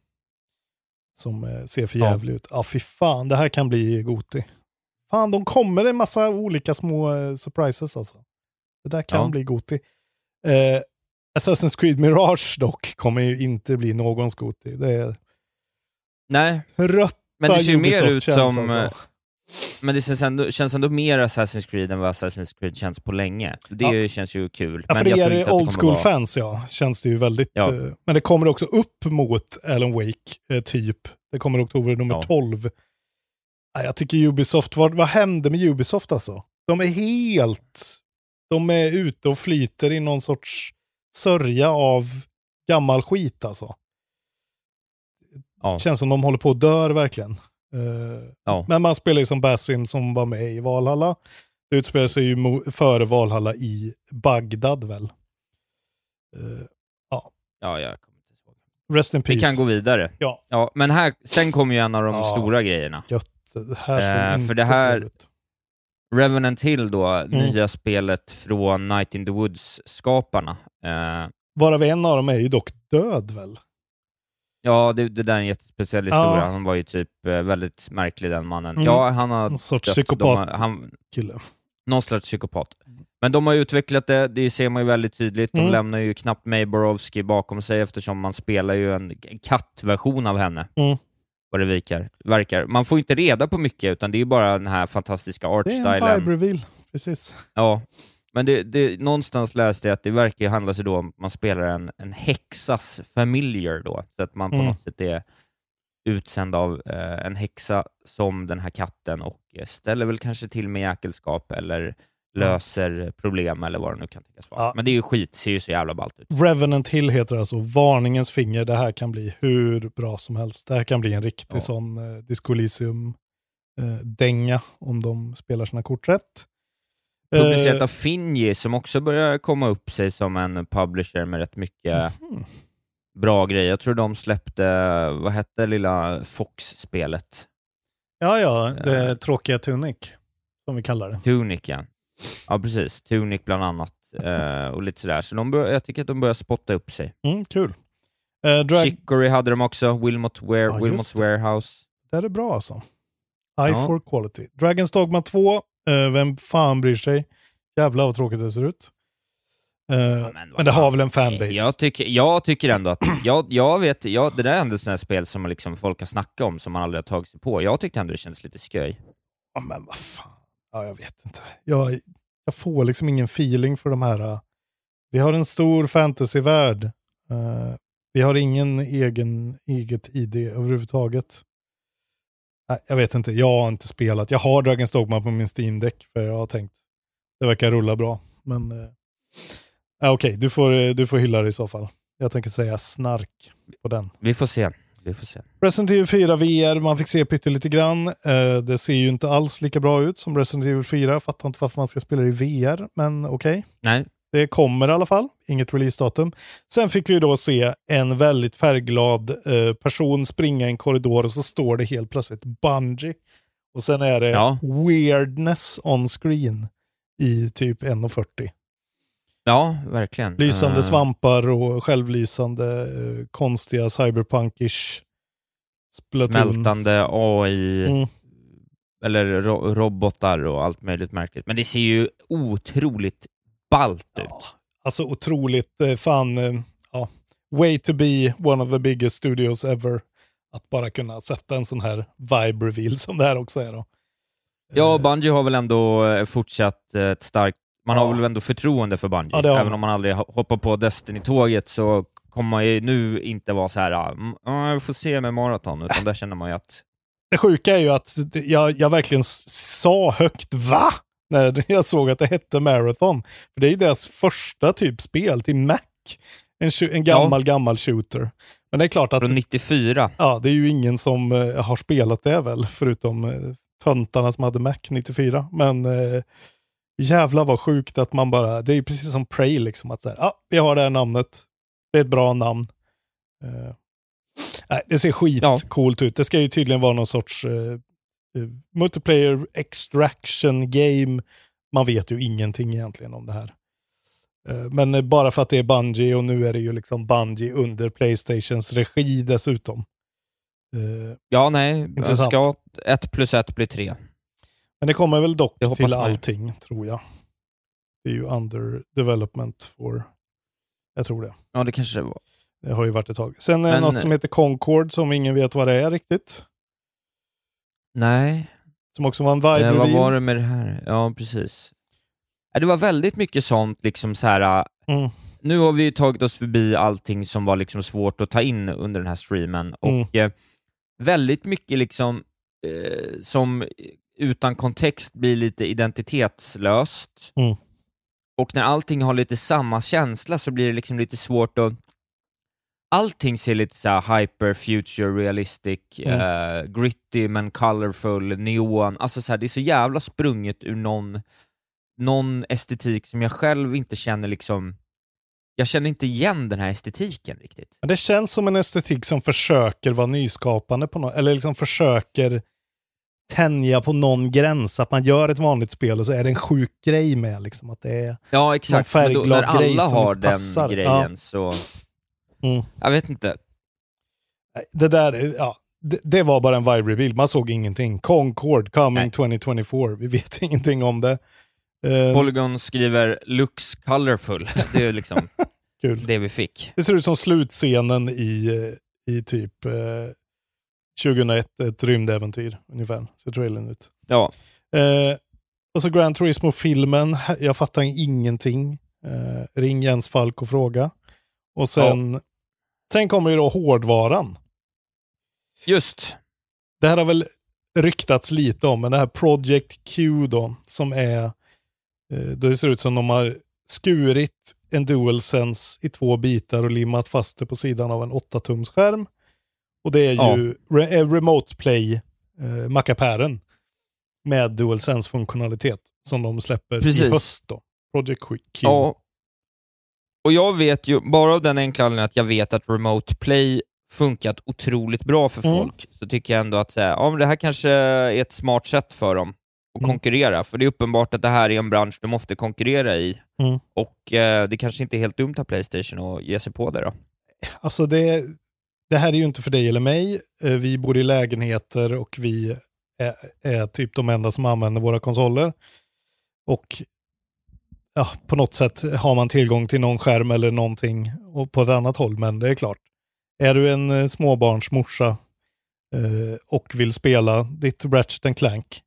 Som eh, ser för Ja. jävlig ut. Ja, fy fan, det här kan bli Goti. Fan, de kommer en massa olika små eh, surprises alltså. Det där kan Ja. bli Goti. Eh, Assassin's Creed Mirage dock kommer ju inte bli någons Goti. Det är Nej, rött men det ser ju mer ut som... alltså. eh, Men det känns ändå, känns ändå mer Assassin's Creed än vad Assassin's Creed känns på länge. Det Ja. känns ju kul. Ja, för men det är det old kommer school vara- ja, känns det ju väldigt. Ja. eh, men det kommer också upp mot Alan Wake, eh, typ. Det kommer oktober nummer Ja. 12. Ja, jag tycker Ubisoft, vad, vad hände med Ubisoft alltså? De är helt, de är ute och flyter i någon sorts sörja av gammal skit alltså. Ja. Känns som de håller på att dör verkligen. Eh, Ja. Men man spelar ju som Basim som var med i Valhalla. Det utspelar sig ju före Valhalla i Bagdad väl. Eh, Ja, jag kommer inte ihåg. rest in peace. Vi kan gå vidare. Ja. Ja, men här, sen kommer ju en av de Ja. stora grejerna. Gött. Det här Eh, för det här- ut. Revenant Hill då, Mm. nya spelet från Night in the Woods-skaparna. Eh, Varav en av dem är ju dock död väl? ja, det, det där är en jättespeciell historia. Ja. Han var ju typ eh, väldigt märklig den mannen. Mm. Ja, han har En sorts dött. De psykopat har, han, kille. någon slags psykopat. Men de har utvecklat det, det ser man ju väldigt tydligt. De Mm. lämnar ju knappt May Borowski bakom sig eftersom man spelar ju en en kattversion av henne. Mm. Vad det verkar. verkar. Man får inte reda på mycket, utan det är bara den här fantastiska Det är en artstylen. vibe reveal. Precis. Ja, men det, det, någonstans läste jag att det verkar handla sig då om att man spelar en, en häxas familiar då, så att man på Mm. något sätt är utsänd av eh, en häxa som den här katten och eh, ställer väl kanske till med jäkelskap eller löser problem eller vad det nu kan tänkas vara. Ja. Men det är ju skit, ser ju så jävla ballt ut. Revenant Hill heter alltså varningens finger. Det här kan bli hur bra som helst. Det här kan bli en riktig Ja. sån eh, Disco Elysium-dänga om de spelar sina kort rätt. Publicerat Eh, av Finji som också börjar komma upp sig som en publisher med rätt mycket mhm. bra grejer. Jag tror de släppte, vad hette lilla Fox-spelet? Ja, ja, det Eh. tråkiga Tunic, som vi kallar det. Tunic, ja. Ja, precis. Tunic bland annat. Eh, och lite sådär. Så de bör, jag tycker att de börjar spotta upp sig. Mm, kul. Eh, drag... Chicory hade de också. Wilmot, Ware, Ja, det. Warehouse. Det är bra alltså. Eye Ja. for quality. Dragons Dogma 2, eh, vem fan bryr sig? Jävlar vad tråkigt det ser ut. Eh, men men, det har väl en fanbase? Jag tycker, jag tycker ändå att, jag, jag vet, jag, det där är ändå här spel som liksom folk har snackat om som man aldrig har tagit sig på. Jag tyckte ändå det kändes lite sköj. Ja, men vad fan. Ja, jag vet inte. Jag, jag får liksom ingen feeling för de här. Äh, vi har en stor fantasyvärld. Uh, vi har ingen egen, eget ID överhuvudtaget. Nej, jag vet inte. Jag har inte spelat. Jag har Dragons Dogma på min Steam-däck för jag har tänkt det verkar rulla bra. Men uh, okej, okej, du, får, du får hylla det i så fall. Jag tänker säga snark på den. Vi får se vi får se. Resident Evil 4 VR, man fick se pyttelite grann. Eh, det ser ju inte alls lika bra ut som Resident Evil 4. Jag fattar inte varför man ska spela det i VR, men okej. Nej, Det kommer i alla fall, inget releasedatum. Sen fick vi då se en väldigt färgglad eh, person springa i en korridor och så står det helt plötsligt Bungie. Och sen är det Ja. weirdness on screen i typ 1.40. ja, verkligen. Lysande Eh, svampar och självlysande eh, konstiga cyberpunkish Splatoon. Smältande AI, Mm. eller ro robotar och allt möjligt märkligt. Men det ser ju otroligt ballt ut. Ja, alltså otroligt, eh, fan, ja. Way to be one of the biggest studios ever. Att bara kunna sätta en sån här vibe reveal som det här också är då. Ja, Bungie har väl ändå fortsatt ett starkt... Man Ja. har väl ändå förtroende för Bungie. Ja, Även om man aldrig ho- hoppar på Destiny-tåget så kommer man ju nu inte vara så här, ah, ja, vi får se med maraton, utan där känner man ju att Det sjuka är ju att jag, jag verkligen sa högt va? När jag såg att det hette Marathon. För det är ju deras första typ spel till Mac. En, en gammal, gammal shooter. Men det är klart att från 94, ja, det är ju ingen som eh, har spelat det väl, förutom uh, töntarna som hade Mac 94. Men uh, jävla vad sjukt att man bara, det är ju precis som Prey liksom, att säga, ja, ah, vi har det här namnet, det är ett bra namn. Eh, nej, det ser skitcoolt ut. Det ska ju tydligen vara någon sorts eh, multiplayer extraction game. Man vet ju ingenting egentligen om det här. Eh, Men bara för att det är Bungie och nu är det ju liksom Bungie under Playstations regi dessutom. Ja nej, Intressant. ska ett plus ett bli tre. Men det kommer väl dock till man allting, tror jag. Det är ju under development for, jag tror det. Ja, det kanske det var. Det har ju varit ett tag. Sen är det Men- något som heter Concord som ingen vet vad det är riktigt. Nej, Som också var en vibe eh, vad var det med det här? Ja, precis. Eh, Det var väldigt mycket sånt, liksom så här. ah, Mm. Nu har vi ju tagit oss förbi allting som var liksom svårt att ta in under den här streamen och Mm. eh, väldigt mycket liksom eh, som utan kontext blir lite identitetslöst. Mm. Och när allting har lite samma känsla så blir det liksom lite svårt att Allting ser lite så här hyper, future, realistic, Mm. eh, gritty men colorful, neon. Alltså så här, det är så jävla sprunget ur någon, någon estetik som jag själv inte känner liksom jag känner inte igen den här estetiken riktigt. Men Det känns som en estetik som försöker vara nyskapande på något, eller liksom försöker tänja på någon gräns. Att man gör ett vanligt spel och så är det en sjuk grej med. Liksom, att det är Ja, exakt. Men då, när grej alla som har den passar. grejen Ja. så... Mm. Jag vet inte. Det där, ja, det, det var bara en vibe reveal. Man såg ingenting. Concord coming Nej. 2024. Vi vet ingenting om det. Eh, Polygon skriver “looks colorful”. Det är liksom det vi fick. Det ser ut som slutscenen i, eh, i typ eh, 2001, ett rymdäventyr ungefär. Ser trailern ut. Ja, Eh, och så Gran Turismo-filmen. Jag fattar ingenting. Eh, ring Jens Falk och fråga. Och sen, sen kommer ju då hårdvaran. just. Det här har väl ryktats lite om, men det här Project Q då, som är, eh, det ser ut som de har skurit en DualSense i två bitar och limmat fast det på sidan av en 8-tums skärm. Och det är ju re- eh, Remote Play eh, mackapären med DualSense-funktionalitet som de släpper Precis. i höst då. Project Q. Ja. Och jag vet ju, bara av den enkla anledningen att jag vet att Remote Play funkat otroligt bra för Mm. folk, så tycker jag ändå att så här, ja, det här kanske är ett smart sätt för dem att Mm. konkurrera. För det är uppenbart att det här är en bransch de måste konkurrera i. Mm. Och eh, det kanske inte är helt dumt av Playstation att ge sig på det då. Alltså det, det här är ju inte för dig eller mig. Eh, Vi bor i lägenheter och vi är, är typ de enda som använder våra konsoler. Och ja, på något sätt har man tillgång till någon skärm eller någonting och på ett annat håll. Men det är klart, är du en eh, småbarnsmorsa eh, och vill spela ditt Ratchet Clank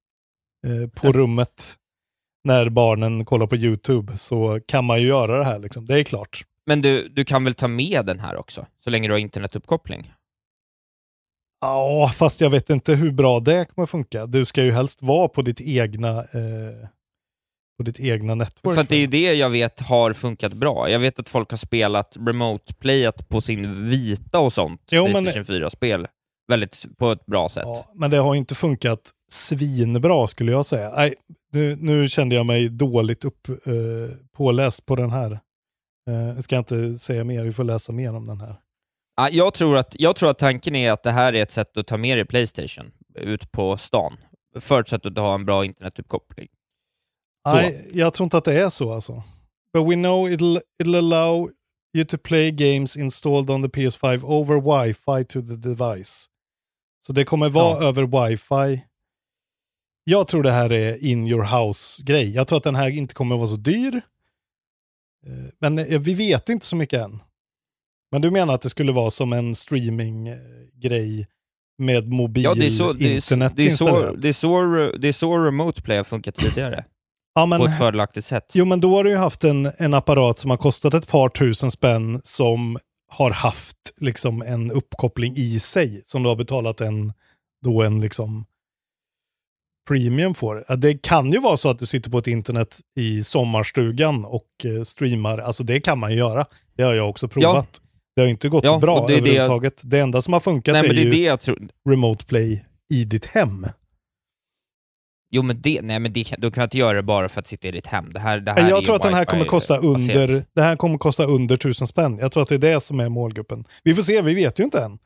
eh, på rummet när barnen kollar på YouTube så kan man ju göra det här. Liksom. Det är klart. Men du, du kan väl ta med den här också, så länge du har internetuppkoppling? Ja, fast jag vet inte hur bra det kommer funka. Du ska ju helst vara på ditt egna, eh, på ditt egna network. För det är det jag vet har funkat bra. Jag vet att folk har spelat remote-playat på sin vita och sånt, Jo, Playstation 4-spel, väldigt på ett bra sätt. Ja, men det har inte funkat svinbra skulle jag säga. Nej, nu, nu kände jag mig dåligt upp, eh, påläst på den här. Eh, jag ska inte säga mer, vi får läsa mer om den här. Ja, jag, tror att, jag tror att tanken är att det här är ett sätt att ta med dig Playstation ut på stan, förutsatt att du har en bra internetuppkoppling. Nej, jag tror inte att det är så alltså. But we know it'll, it'll allow you to play games installed on the PS5 over wifi to the device. Så det kommer vara Ja. över wifi. Jag tror det här är in your house-grej. Jag tror att den här inte kommer vara så dyr. Eh, Men eh, vi vet inte så mycket än. Men du menar att det skulle vara som en streaming-grej med mobil Ja, det är så, det är, internet det är så, det är så, det är så remote play har funkat tidigare, Ja, men- på ett fördelaktigt sätt. Jo, men då har du ju haft en, en apparat som har kostat ett par tusen spänn som har haft liksom en uppkoppling i sig som du har betalat en, då en liksom premium för. Ja, Det kan ju vara så att du sitter på ett internet i sommarstugan och eh, streamar. Alltså det kan man ju göra. Det har jag också provat. Det har inte gått Ja, bra det är det jag- överhuvudtaget. Det enda som har funkat Nej, är, det är ju tror. remote play i ditt hem. Jo, men det, nej, men det, du kan inte göra det bara för att sitta i ditt hem. Det här, det här är jag tror att den här kommer kosta under, det här kommer kosta under tusen spänn. Jag tror att det är det som är målgruppen. Vi får se, vi vet ju inte än.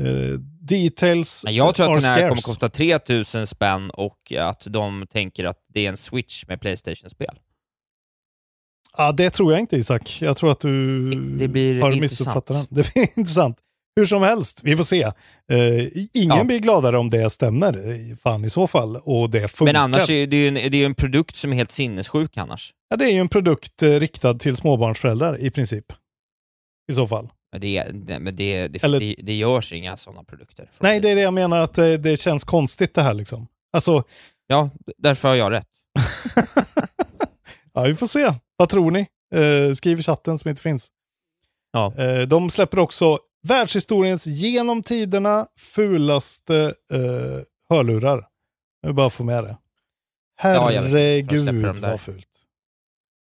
Eh, details Nej, Jag tror att den här kommer scarce. kosta 3000 spänn och att de tänker att det är en switch med Playstation-spel. Ja, det tror jag inte Isak. Jag tror att du Det blir har missuppfattat den. Det blir intressant. Hur som helst, vi får se. Eh, ingen Ja. blir gladare om det stämmer, eh, fan i så fall, och det funkar. Men annars är det ju en, det är en produkt som är helt sinnessjuk annars. Ja, det är ju en produkt riktad till småbarnsföräldrar i princip. I så fall. Men det, det, men det, det, Eller- det, det görs inga sådana produkter. Nej, det är det jag menar att det, det känns konstigt det här liksom. Alltså, Ja, därför har jag rätt. ja, vi får se. Vad tror ni? Eh, skriv i chatten som inte finns. Ja. Eh, de släpper också världshistoriens genom tiderna fulaste eh, hörlurar. Vill bara få med det. Ja, Herregud dem där. vad fult.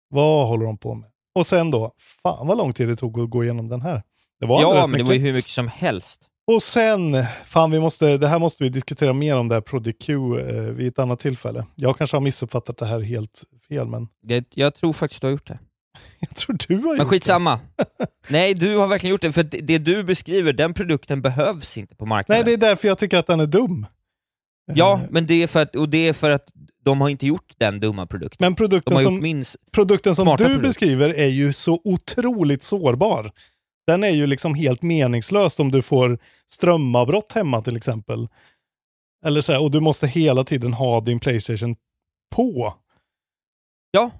Vad håller de på med? Och sen då, fan vad lång tid det tog att gå igenom den här. Det var Ja, men det mycket. var ju hur mycket som helst. Och sen, fan vi måste, det här måste vi diskutera mer om det här Project Q eh, vid ett annat tillfälle. Jag kanske har missuppfattat det här helt fel, men Det, jag tror faktiskt du har gjort det. jag tror du har Men gjort skitsamma. Nej, du har verkligen gjort det, för det, det du beskriver, den produkten behövs inte på marknaden. Nej, det är därför jag tycker att den är dum. Ja, Eh, men det är, för att, och det är för att de har inte gjort den dumma produkten. Men produkten som, minst... produkten som du produkter. beskriver är ju så otroligt sårbar. Den är ju liksom helt meningslös om du får strömavbrott hemma till exempel. Eller så här, och du måste hela tiden ha din Playstation på. Ja,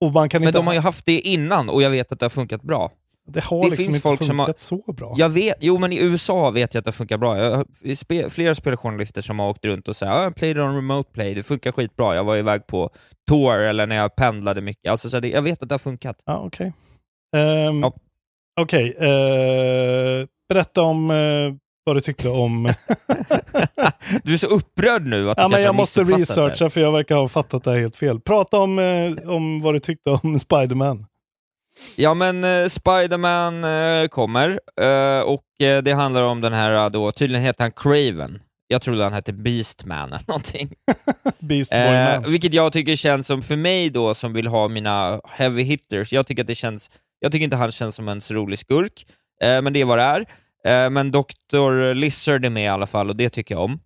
Och man kan men inte... de har ju haft det innan och jag vet att det har funkat bra. det har det liksom finns inte folk funkat som har- så bra. Jag vet, jo men i USA vet jag att det funkar bra. Jag har spe, flera speljournalister som har åkt runt och sagt ah, jag played on remote play, det funkar skitbra. Jag var iväg på tour eller när jag pendlade mycket. Alltså, så det, jag vet att det har funkat. Okej. Ehm, Ja. Okej, eh, berätta om eh, vad du tyckte om... Du är så upprörd nu att du ja, men kanske jag måste missuppfattat det. researcha för jag verkar ha fattat det här helt fel. Prata om, eh, om vad du tyckte om Spiderman. Ja men uh, Spiderman eh, kommer, eh, och eh, det handlar om den här eh, då, tydligen heter han Craven. Jag trodde han hette Beastman eller någonting. Beast Boy Eh, Man. vilket jag tycker känns som, för mig då som vill ha mina heavy hitters, jag tycker att det känns, jag tycker inte han känns som en så rolig skurk, eh, men det är vad det är. Eh, men Dr. Lizard är med i alla fall och det tycker jag om.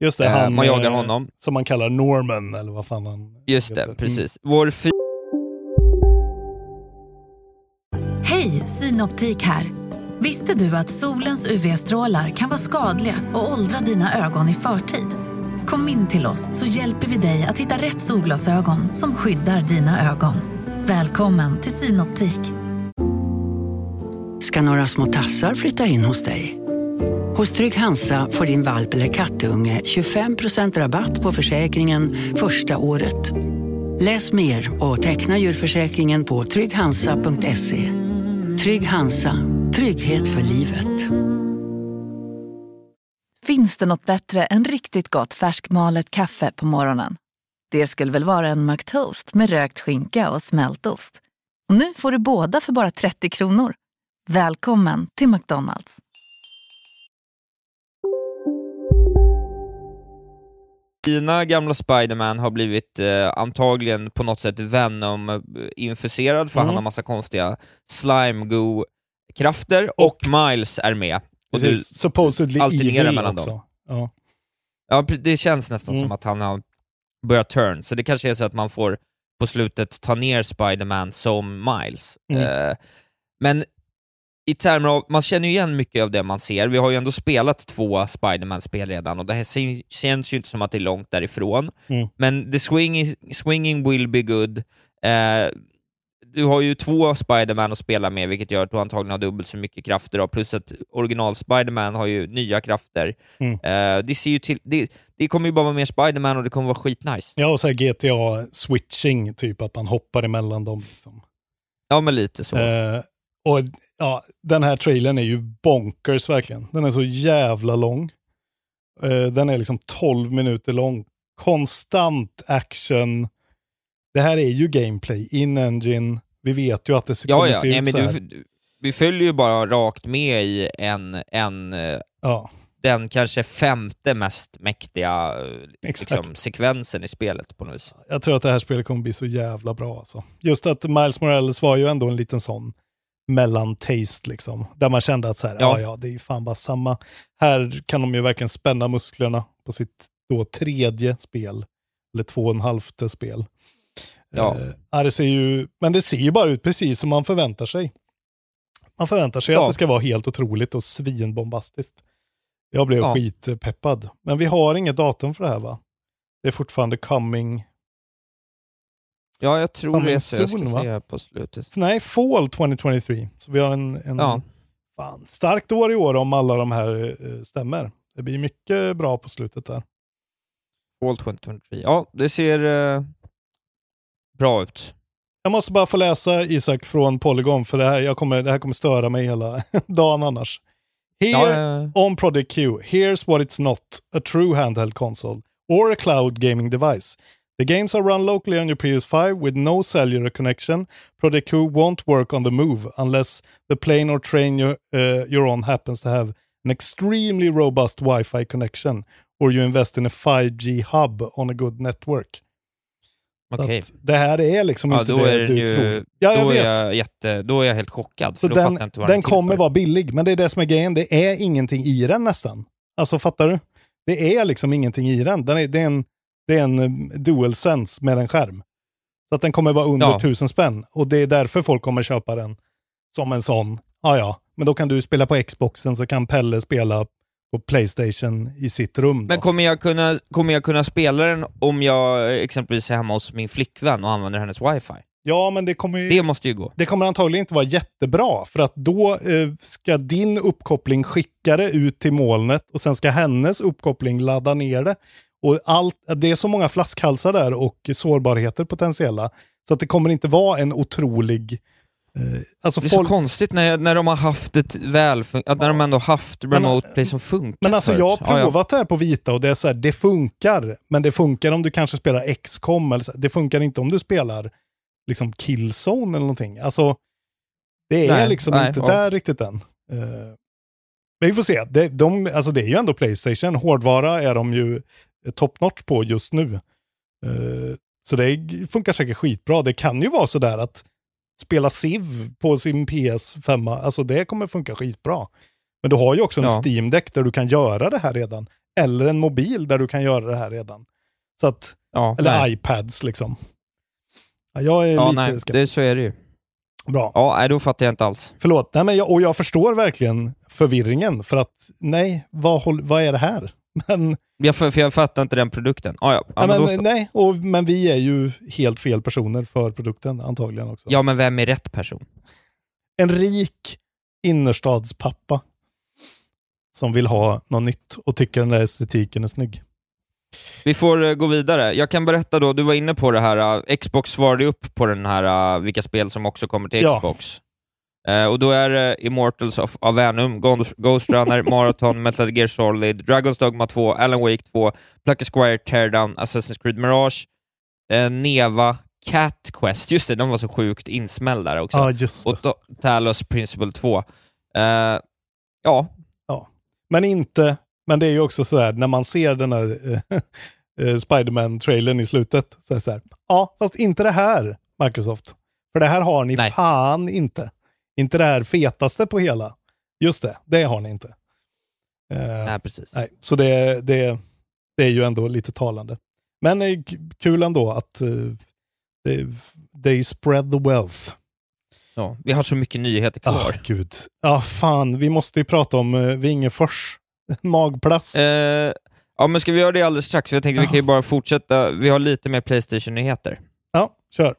Just det, eh, han man jagar eh, honom. som man kallar Norman, eller vad fan han Just det, precis. Vår fi- Hej, Synoptik här. Visste du att solens UV-strålar kan vara skadliga och åldra dina ögon i förtid? Kom in till oss så hjälper vi dig att hitta rätt solglasögon som skyddar dina ögon. Välkommen till Synoptik ska några små tassar flytta in hos dig. Hos Trygg Hansa får din valp eller kattunge 25% rabatt på försäkringen första året. Läs mer och teckna djurförsäkringen på trygghansa.se. Trygg Hansa, trygghet för livet. Finns det något bättre än riktigt gott färskmalet kaffe på morgonen? Det skulle väl vara en McToast med rökt skinka och smältost. Och nu får du båda för bara 30 kronor. Välkommen till McDonalds. Dina gamla Spiderman har blivit eh, antagligen på något sätt Venom-infuserad, för Mm. han har massa konstiga slime-go-krafter, och, Miles är med. Och du. Supposedly alternerar mellan också. dem. Ja. Ja, det känns nästan Mm. som att han har börjat turn, så det kanske är så att man får på slutet ta ner Spiderman som Miles. Mm. Eh, men i termer av, man känner ju igen mycket av det man ser. Vi har ju ändå spelat två Spiderman-spel redan och det här känns ju inte som att det är långt därifrån. Mm. Men the swing, swinging will be good. Eh, du har ju två Spiderman att spela med, vilket gör att du antagligen har dubbelt så mycket krafter, då, plus att original Spiderman har ju nya krafter. Mm. Eh, det, ser ju till, det, det kommer ju bara vara mer Spiderman och det kommer vara skitnice. Ja, och så GTA-switching, typ att man hoppar emellan dem. Liksom. Ja, men lite så. Eh, och ja, den här trailern är ju bonkers verkligen. Den är så jävla lång. Eh, den är liksom 12 minuter lång. Konstant action. Det här är ju gameplay, in-engine. Vi vet ju att det ja, kommer ja. se Nej, ut men så här. du, vi följer ju bara rakt med i en, en eh, Ja, den kanske femte mest mäktiga eh, liksom, sekvensen i spelet på något vis. jag tror att det här spelet kommer bli så jävla bra alltså. Just att Miles Morales var ju ändå en liten sån mellan-taste liksom. Där man kände att så här, ja. Ja. ja, det är ju fan bara samma. Här kan de ju verkligen spänna musklerna på sitt då tredje spel. Eller två och en halvte spel. Ja. Eh, det ser ju, men det ser ju bara ut precis som man förväntar sig. Man förväntar sig Ja. att det ska vara helt otroligt och svinbombastiskt. Jag blev Ja. skitpeppad. Men vi har inget datum för det här va? Det är fortfarande coming Ja, jag tror det så jag ska soon, va? se på slutet. Nej, Fall 2023. Så vi har en, en Ja. fan, starkt år i år om alla de här eh, stämmer. Det blir mycket bra på slutet där. Fall 2023. Ja, det ser eh, bra ut. Jag måste bara få läsa Isak från Polygon för det här, jag kommer, det här kommer störa mig hela dagen annars. Here, Ja, eh, on Project Q, here's what it's not, a true handheld console or a cloud gaming device. The games are run locally on your PS5 with no cellular connection. Project Q won't work on the move unless the plane or train you're, uh, you're on happens to have an extremely robust Wi-Fi connection or you invest in a 5G hub on a good network. Att det här är liksom Ja, inte det du ju, tror. Ja, jag då, vet. är jag jätte, då är jag helt chockad, Så den, den kommer vara billig, men det är det som är grejen. Det är ingenting i den nästan. Alltså fattar du? Det är liksom ingenting i den. den är, det är en, det är en eh, DualSense med en skärm. Så att den kommer vara under Ja. tusen spänn. Och det är därför folk kommer köpa den som en sån. Ja, ja, men då kan du spela på Xboxen så kan Pelle spela på Playstation i sitt rum. Då. Men kommer jag, kunna, kommer jag kunna spela den om jag eh, exempelvis är hemma hos min flickvän och använder hennes wifi? ja, men det kommer ju... Det måste ju gå. Det kommer antagligen inte vara jättebra, för att då eh, ska din uppkoppling skicka det ut till molnet och sen ska hennes uppkoppling ladda ner det. Och allt, det är så många flaskhalsar där och sårbarheter potentiella, så att det kommer inte vara en otrolig... Eh, alltså Det är folk, så konstigt när, när de har haft ett väl, att när de ändå haft remote play som funkar men alltså jag har Ja, ja. provat det här på vita och det är så här, det funkar. Men det funkar om du kanske spelar XCOM, eller så, det funkar inte om du spelar liksom Killzone eller någonting. Alltså, det är Nej, liksom nej, inte ja. där riktigt än. Eh, men vi får se. Det, de, alltså det är ju ändå Playstation. Hårdvara är de ju top notch på just nu. Eh, så det funkar säkert skitbra. Det kan ju vara så där att spela Civ på sin PS5, alltså det kommer funka skitbra. Men du har ju också en Ja. Steam Deck där du kan göra det här redan. Eller en mobil där du kan göra det här redan. Så att, Ja, eller nej. iPads liksom. Ja, jag är Ja, lite nej, skeptisk. det, så är det ju. Bra. Ja, nej, då fattar jag inte alls. Förlåt, nej, men jag, och jag förstår verkligen förvirringen för att nej, vad, vad är det här? Men, Jag, för, för jag fattar inte den produkten. Ah, ja, ja, men men, nej, och, men vi är ju helt fel personer för produkten antagligen också. ja, men vem är rätt person? En rik innerstadspappa som vill ha något nytt och tycker den där estetiken är snygg. Vi får eh, gå vidare. Jag kan berätta då, du var inne på det här, eh, Xbox svarade upp på den här, uh, vilka spel som också kommer till Ja. Eh, och då är det Immortals of Avenum, Ghost, Runner, Marathon, Metal Gear Solid, Dragon's Dogma 2, Alan Wake 2, Plucky Squire, Teardown, Assassin's Creed Mirage, eh, Neva Cat Quest, just det, de var så sjukt insmällda där också. Ja, just det. Och Talos Principle 2. Eh, ja, Ja. Men inte, men det är ju också sådär, när man ser den här Spiderman-trailern i slutet, så är det så här, ja, fast inte det här, Microsoft. För det här har ni Nej. fan inte. Inte det här fetaste på hela. Just det, det har ni inte. Eh, nej, precis. Nej, så det, det, det är ju ändå lite talande. Men eh, kul ändå att eh, they, they spread the wealth. Ja, vi har så mycket nyheter Ja, kvar. gud. Ja, fan, vi måste ju prata om uh, Vingefors magplast. Eh, ja, men ska vi göra det alldeles strax? För jag tänkte vi kan ju bara fortsätta. Vi har lite mer Playstation-nyheter. Ja, kör.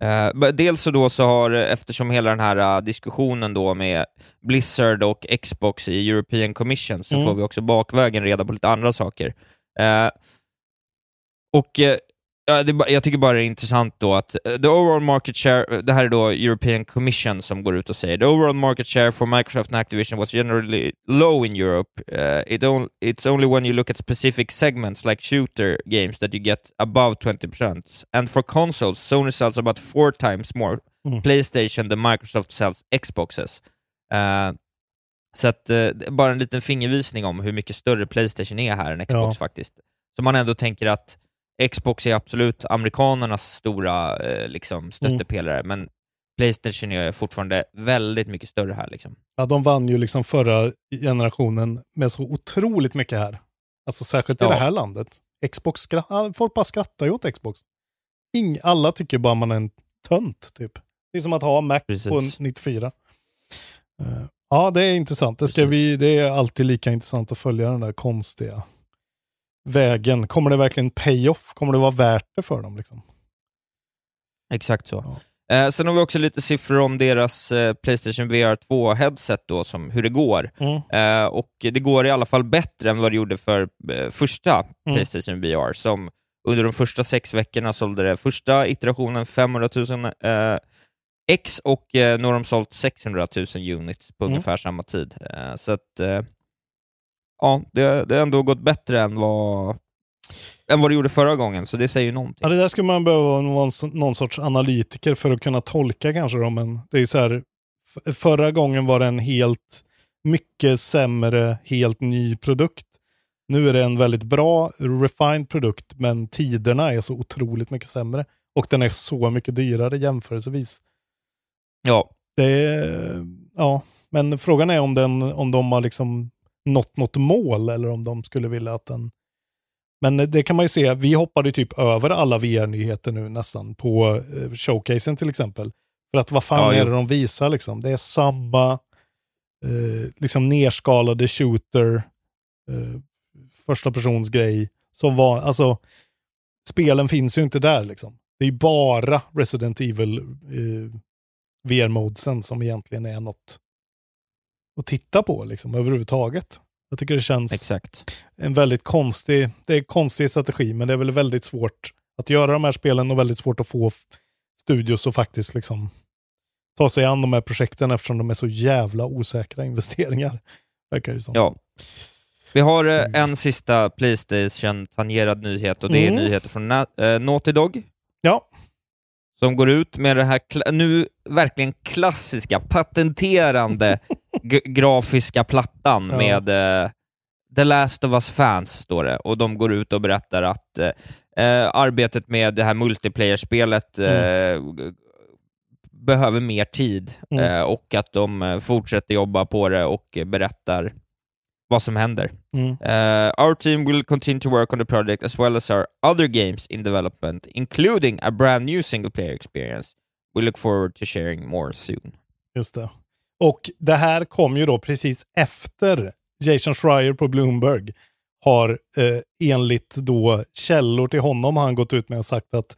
Eh, dels så då så har, eftersom hela den här eh, diskussionen då med Blizzard och Xbox i European Commission, så Mm. får vi också bakvägen reda på lite andra saker. Eh, och eh, ja, det, jag tycker bara det är intressant då att eh, the overall market share, eh, det här är då European Commission som går ut och säger the overall market share for Microsoft and Activision was generally low in Europe. Eh, it on, it's only when you look at specific segments like shooter games that you get above 20%. And for consoles, Sony sells about four times more Mm. Playstation than Microsoft sells Xboxes. Eh, så att, bara en liten fingervisning om hur mycket större Playstation är här än Xbox Ja. faktiskt. Så man ändå tänker att Xbox är absolut amerikanernas stora eh, liksom, stöttepelare, men Playstation är fortfarande väldigt mycket större här. Liksom. Ja, de vann ju liksom förra generationen med så otroligt mycket här. Alltså särskilt i Ja. det här landet. Xbox, folk bara skrattar ju åt Xbox. Ing, alla tycker bara man är en tönt, typ. Det är som att ha Mac Precis. på en 94. Eh, ja, det är intressant. Det, ska Precis. vi, det är alltid lika intressant att följa den där konstiga vägen. Kommer det verkligen pay-off? Kommer det vara värt det för dem? Liksom? Exakt så. Eh, sen har vi också lite siffror om deras eh, Playstation VR 2-headset, då, som, hur det går. Mm. Eh, och det går i alla fall bättre än vad det gjorde för eh, första Mm. Playstation VR, som under de första sex veckorna sålde det första iterationen 500 000 eh, X och eh, nu har de sålt 600 000 units på Mm. ungefär samma tid. Eh, så att, eh, ja, det, det har ändå gått bättre än vad, än vad det gjorde förra gången, så det säger ju någonting. Ja, det där skulle man behöva vara någon, någon sorts analytiker för att kunna tolka kanske. Då, men det är så här, förra gången var det en helt mycket sämre, helt ny produkt. Nu är det en väldigt bra, refined produkt, men tiderna är så otroligt mycket sämre. Och den är så mycket dyrare jämförelsevis. Ja, Det är, ja, men frågan är om, den, om de har liksom nått något mål eller om de skulle vilja att den... Men det kan man ju se, vi hoppade typ över alla VR-nyheter nu nästan på eh, showcasen till exempel. För att vad fan Ja, är det de visar liksom? Det är samma eh, liksom nerskalade shooter, eh, första persons grej som var, alltså spelen finns ju inte där liksom. Det är bara Resident Evil eh, VR-modesen som egentligen är något att titta på liksom överhuvudtaget. Jag tycker det känns exakt. en väldigt konstig, det är en konstig strategi, men det är väl väldigt svårt att göra de här spelen och väldigt svårt att få studios att faktiskt liksom ta sig an de här projekten eftersom de är så jävla osäkra investeringar. Verkar det som. Ja. Vi har eh, en sista Playstation-tangerad nyhet och det är Mm. nyheter från Na- eh, Naughty Dog. Ja. Som går ut med det här nu verkligen klassiska, patenterande grafiska plattan Ja. med eh, The Last of Us Fans, står det, och de går ut och berättar att eh, arbetet med det här multiplayer-spelet g- behöver mer tid Mm. och att de fortsätter jobba på det och berättar vad som händer. Mm. Uh, our team will continue to work on the project as well as our other games in development, including a brand new single player experience. We look forward to sharing more soon. Just det. Och det här kom ju då precis efter Jason Schreier på Bloomberg har eh, enligt då källor till honom har han gått ut med och sagt att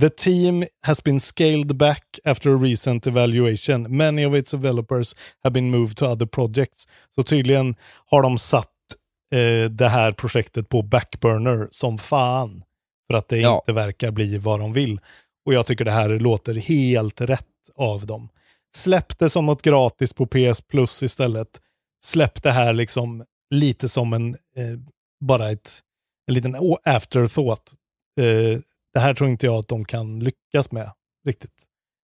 The team has been scaled back after a recent evaluation. Many of its developers have been moved to other projects. Så tydligen har de satt eh, det här projektet på backburner som fan. För att det Ja. inte verkar bli vad de vill. Och jag tycker det här låter helt rätt av dem. Släpp det som något gratis på PS Plus istället. Släpp det här liksom lite som en, eh, bara ett, en liten afterthought. Eh, det här tror inte jag att de kan lyckas med riktigt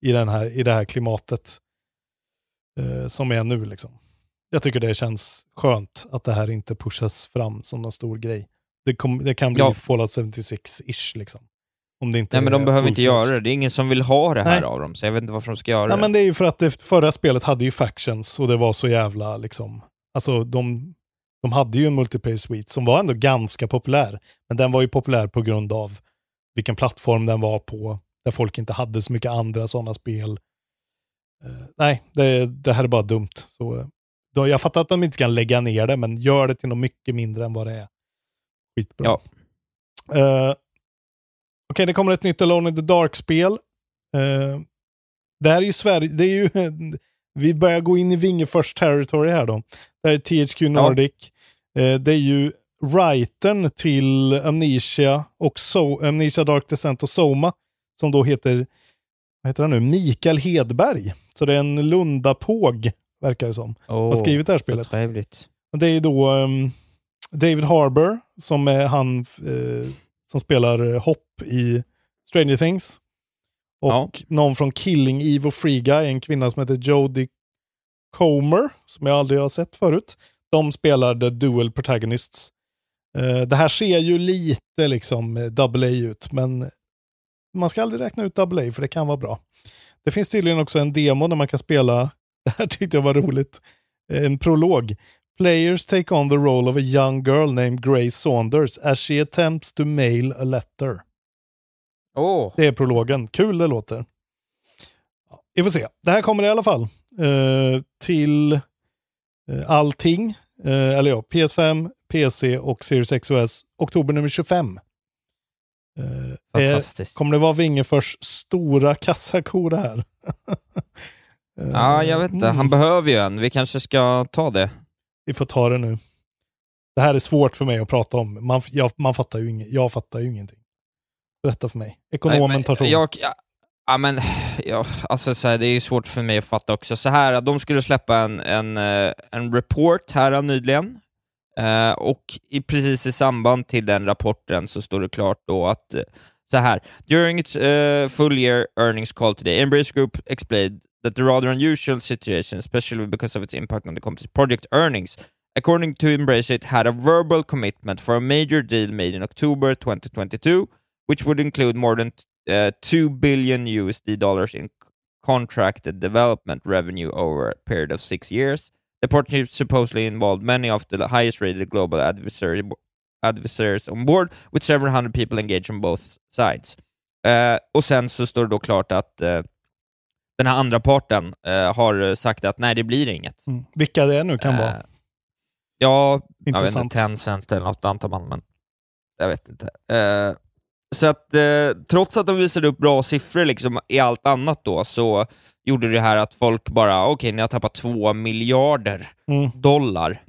i, den här, i det här klimatet eh, som är nu. Liksom. Jag tycker det känns skönt att det här inte pushas fram som någon stor grej. Det, kom, det kan bli Ja. Fallout 76-ish liksom. Om det inte Nej men de behöver inte göra det. Det är ingen som vill ha det här Nej. av dem, så jag vet inte varför de ska göra Nej, det. men det är ju för att det förra spelet hade ju factions och det var så jävla liksom, alltså de, de hade ju en multiplayer suite som var ändå ganska populär. Men den var ju populär på grund av vilken plattform den var på, där folk inte hade så mycket andra sådana spel. Eh, nej, det, det här är bara dumt. Så, eh, då, jag fattar att de inte kan lägga ner det, men gör det till något mycket mindre än vad det är. Skitbra. Ja. Eh, Okej, det kommer ett nytt Alone in the Dark-spel. Eh, det här är ju Sverige, det är ju, vi börjar gå in i Vingefors territory här då. Det här är THQ Nordic. Eh, det är ju writern till Amnesia och so Amnesia Dark Descent och Soma, som då heter, vad heter han nu, Mikael Hedberg. Så det är en Lundapåg, verkar det som, Åh, har skrivit det här spelet. Trevligt. Det är då ehm, David Harbour som är han eh, som spelar Hopp i Stranger Things. Och någon från Killing Eve och Free Guy, en kvinna som heter Jodie Comer, som jag aldrig har sett förut. De spelar The Dual Protagonists. Eh, det här ser ju lite liksom eh, double A ut, men man ska aldrig räkna ut double A, för det kan vara bra. Det finns tydligen också en demo där man kan spela, det här tyckte jag var roligt, Eh, en prolog. Players take on the role of a young girl named Grace Saunders as she attempts to mail a letter. Åh, Det är prologen. Kul det låter. Vi får se. Det här kommer i alla fall eh, till eh, allting. Eh, eller ja, PS5, PC och Series X och S. Oktober nummer 25. Eh, är, kommer det vara Wingefors stora kassako det här? Eh, Ja, jag vet inte. Han mm. behöver ju en. Vi kanske ska ta det. Vi får ta det nu. Det här är svårt för mig att prata om. Man, jag, man fattar ju inget, jag fattar ju ingenting. Berätta för mig. Ekonomen Nej, men tar ton. jag, ja, men ja, alltså, så här, det är ju svårt för mig att fatta också. Så här, de skulle släppa en, en, eh, en report här nyligen. Eh, och i, precis i samband till den rapporten så står det klart då att eh, så här, during its uh, full year earnings call today, Embrace Group explained that the rather unusual situation, especially because of its impact on the company's project earnings, according to Embrace, it had a verbal commitment for a major deal made in October 2022, which would include more than uh, 2 billion USD dollars in contracted development revenue over a period of six years. The partnership supposedly involved many of the highest rated global adversary, adversaries on board, with several hundred people engaged on both sides. Eh, och sen så står det då klart att eh, den här andra parten eh, har sagt att nej, det blir inget. Mm. Vilka det nu kan Eh, vara. Ja, jag vet Intressant. inte, Tencent eller något antar man, men jag vet inte. Så att eh, trots att de visade upp bra siffror liksom, i allt annat då, så gjorde det här att folk bara, okej, ni har tappat två miljarder Mm. dollar.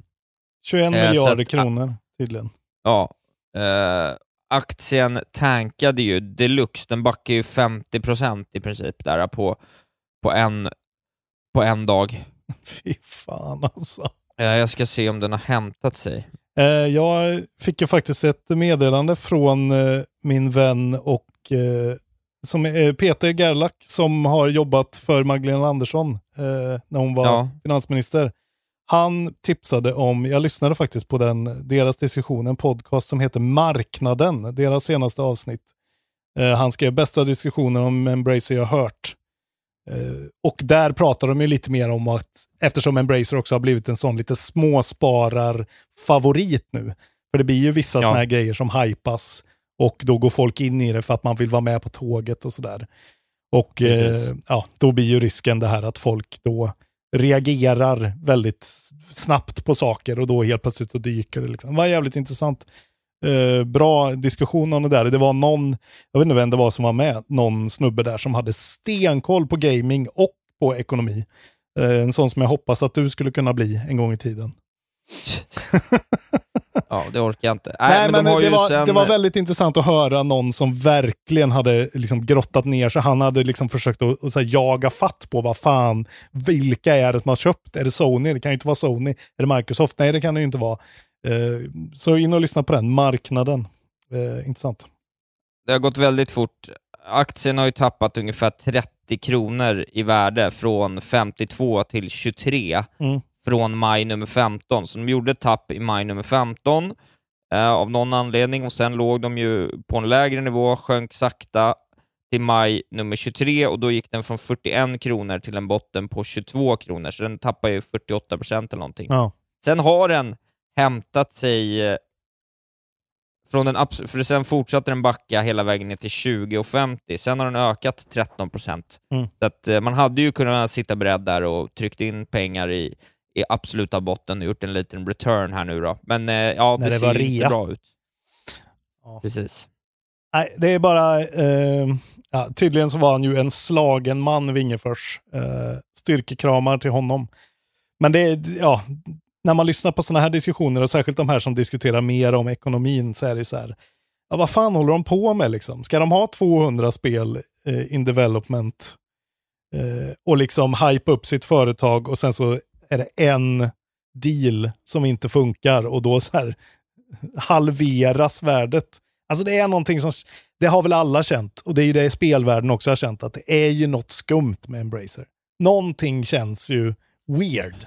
21 Eh, miljarder att- kronor tydligen. Ja. Eh, aktien tankade ju deluxe, den backade ju 50% i princip där på, på, en, på en dag. Fy fan alltså. Jag ska se om den har hämtat sig. Eh, jag fick ju faktiskt ett meddelande från eh, min vän och eh, som är Peter Gerlach som har jobbat för Magdalena Andersson när hon var Ja. finansminister. Han tipsade om, jag lyssnade faktiskt på den, deras diskussion, en podcast som heter Marknaden, deras senaste avsnitt. Han skrev bästa diskussionen om Embracer jag hört. Eh, och där pratar de ju lite mer om att eftersom Embracer också har blivit en sån lite småsparar-favorit nu. För det blir ju vissa Ja. såna här grejer som hypas och då går folk in i det för att man vill vara med på tåget och sådär. Och eh, ja, då blir ju risken det här att folk då reagerar väldigt snabbt på saker och då helt plötsligt dyker det. Liksom. Det var jävligt intressant. Eh, bra diskussion om det där. Det var någon, jag vet inte vem det var som var med, någon snubbe där som hade stenkoll på gaming och på ekonomi. Eh, en sån som jag hoppas att du skulle kunna bli en gång i tiden. Ja, det orkar jag inte. Nej, men, de har det, var, sen- det var väldigt intressant att höra någon som verkligen hade liksom grottat ner sig. Han hade liksom försökt att, att här, jaga fatt på vad fan, vilka är det som har köpt? Är det Sony? Det kan ju inte vara Sony. Är det Microsoft? Nej, det kan det ju inte vara. Eh, så in och lyssna på den, marknaden. Eh, intressant. det har gått väldigt fort. Aktien har ju tappat ungefär 30 kronor i värde från 52 till 23 Mm. från maj nummer 15. Så de gjorde tapp i maj nummer 15 eh, av någon anledning och sen låg de ju på en lägre nivå, sjönk sakta till maj nummer 23 och då gick den från 41 kronor till en botten på 22 kronor, så den tappar ju 48 procent eller någonting. Ja. Sen har den hämtat sig eh, från den för sen fortsatte den backa hela vägen ner till 20,50. Sen har den ökat 13 procent. Mm. Så att eh, man hade ju kunnat sitta beredd där och tryckt in pengar i, i absoluta botten och gjort en liten return här nu då. Men eh, ja, det, det ser inte bra ut. Ja. Precis. Nej, det är bara... Eh, ja, tydligen så var han ju en slagen man, Wingefors. Eh, styrkekramar till honom. Men det är, ja, när man lyssnar på sådana här diskussioner och särskilt de här som diskuterar mer om ekonomin så är det så här. Ja, vad fan håller de på med liksom? Ska de ha 200 spel eh, in development eh, och liksom hype upp sitt företag och sen så är det en deal som inte funkar och då så här halveras värdet. Alltså det är någonting som, det har väl alla känt och det är ju det spelvärlden också har känt att det är ju något skumt med Embracer. Någonting känns ju weird.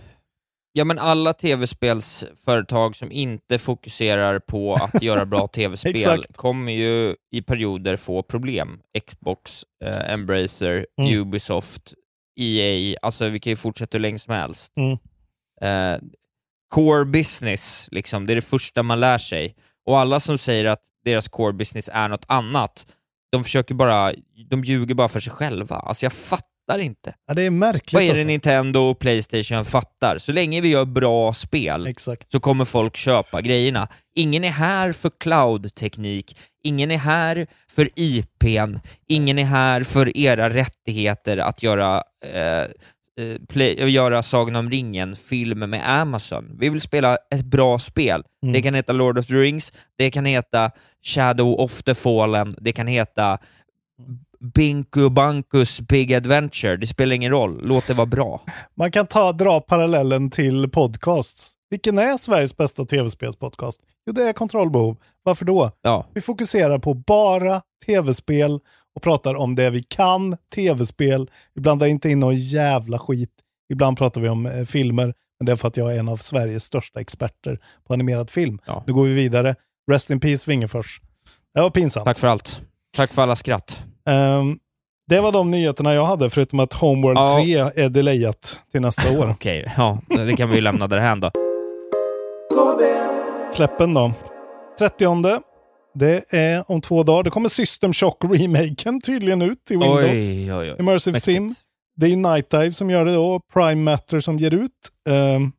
Ja, men alla tv-spelsföretag som inte fokuserar på att göra bra tv-spel kommer ju i perioder få problem. Xbox, eh, Embracer, Mm. Ubisoft, EA, alltså vi kan ju fortsätta hur länge som helst. Mm. Eh, core business, liksom, det är det första man lär sig. Och alla som säger att deras core business är något annat, de försöker bara, de ljuger bara för sig själva. Alltså jag fattar inte. Ja, det är märkligt Vad är det alltså. Nintendo och Playstation fattar? Så länge vi gör bra spel Exakt. så kommer folk köpa grejerna. Ingen är här för cloud-teknik, ingen är här för IPn, ingen är här för era rättigheter att göra, eh, eh, play, göra Sagan om ringen-film med Amazon. Vi vill spela ett bra spel. Mm. Det kan heta Lord of the Rings, det kan heta Shadow of the Fallen, det kan heta Binku Bankus Big Adventure. Det spelar ingen roll, låt det vara bra. Man kan ta, dra parallellen till podcasts. Vilken är Sveriges bästa tv-spelspodcast? Jo, det är Kontrollbehov. Varför då? Ja. Vi fokuserar på bara tv-spel och pratar om det vi kan, tv-spel. Vi blandar inte in någon jävla skit. Ibland pratar vi om eh, filmer, men det är för att jag är en av Sveriges största experter på animerad film. Ja. Nu går vi vidare. Rest in peace Wingefors. Det var pinsamt. Tack för allt. Tack för alla skratt. Ehm, det var de nyheterna jag hade, förutom att Homeworld Ja. 3 är delayat till nästa år. Okej, ja, det kan vi ju lämna därhän då. Släppen då. 30 det är om två dagar. Det kommer System Shock-remaken tydligen ut i Windows. Oj, oj, oj. Immersive Mäktigt. Sim. Det är Night Dive som gör det då. Prime Matter som ger ut. Um,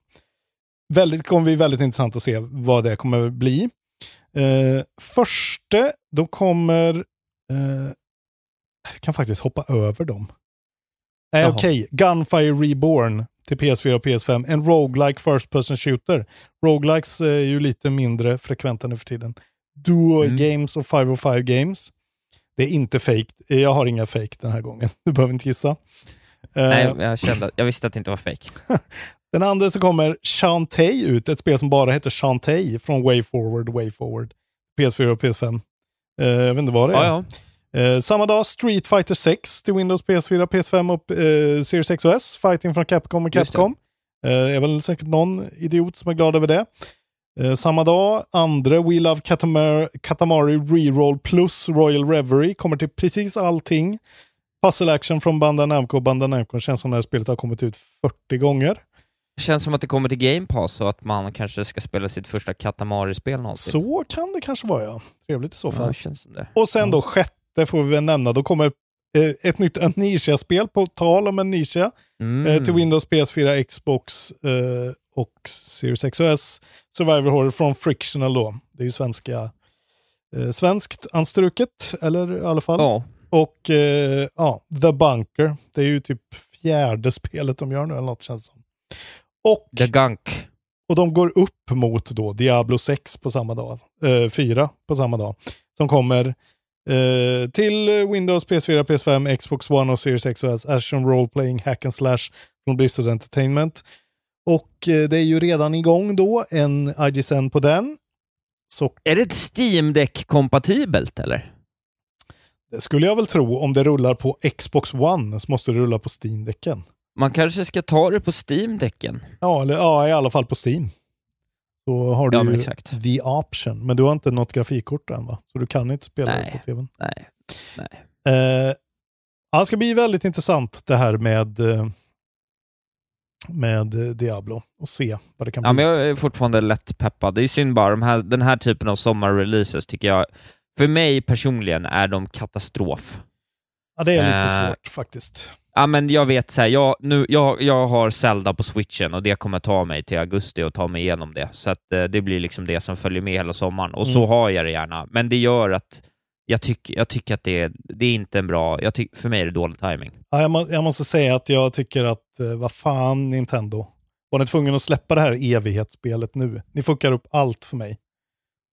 väldigt, kommer bli väldigt intressant att se vad det kommer bli. Uh, förste, då kommer... Uh, jag kan faktiskt hoppa över dem. Nej, okej. Gunfire Reborn till PS4 och PS5. En roguelike first person shooter. Roguelikes är ju lite mindre frekventa nu för tiden. Duo Mm. Games och 505 Games. Det är inte fake. Jag har inga fake den här gången. Du behöver inte gissa. Eh, Nej, jag, kände, jag visste att det inte var fake. den andra så kommer Shantae ut, ett spel som bara heter Shantae från Way Forward, Way Forward. PS4 och PS5. Eh, jag vet inte vad det är. Ja, ja. Eh, samma dag Street Fighter 6 till Windows, PS4, PS5 och eh, Series X och S. Fighting från Capcom och. Capcom. Eh, är väl säkert någon idiot som är glad över det. Eh, samma dag, andra We Love Katamari, Katamari Reroll plus Royal Reverie kommer till precis allting. Puzzle action från Bandai Namco. Bandai Namco känns som det här spelet har kommit ut 40 gånger. Det känns som att det kommer till Game Pass och att man kanske ska spela sitt första Katamari-spel någonsin. Så kan det kanske vara ja. Trevligt i så ja, fall. det. Och sen då sjätte får vi väl nämna, då kommer eh, ett nytt Amnesia-spel på tal om Amnesia. Mm. Eh, till Windows, PS4, Xbox eh, och Series X och S. Survivor Horror från Frictional då. Det är ju svenska, svenskt anstruket, eller i alla fall. Ja, Och ja, The Bunker. Det är ju typ fjärde spelet de gör nu, eller något känns som. Och, The Gunk. och de går upp mot då Diablo 6 på samma dag, eh, 4 på samma dag. Som kommer eh, till Windows, PS4, PS5, Xbox One och Series X och S. Action Role Playing Hack and Slash från Blizzard Entertainment. Och eh, det är ju redan igång då, en IGSN på den. Så Är det ett Steam Deck-kompatibelt eller? Det skulle jag väl tro. Om det rullar på Xbox One så måste det rulla på Steam-däcken. Man kanske ska ta det på Steam-däcken. Ja, eller, ja, i alla fall på Steam. Så har du Ja, ju exakt. the option. Men du har inte något grafikkort än va? Så du kan inte spela Nej. det på tvn. Nej. Nej. Eh, ja, det ska bli väldigt intressant det här med, eh, med Diablo och se vad det kan Ja, bli. men jag är fortfarande lätt peppad. Det är synd bara, de här, den här typen av sommarreleases tycker jag, för mig personligen är de katastrof. Ja, det är lite Eh, svårt faktiskt. Ja, men jag vet så här, jag, nu, jag, jag har Zelda på switchen och det kommer ta mig till augusti och ta mig igenom det. Så att eh, det blir liksom det som följer med hela sommaren. Och så Mm. har jag det gärna. Men det gör att jag, tyck, jag tycker att det är, det är inte en bra... Jag tyck, för mig är det dålig timing. Ja, jag, må, jag måste säga att jag tycker att, eh, vad fan Nintendo, var ni tvungen att släppa det här evighetsspelet nu? Ni fuckar upp allt för mig.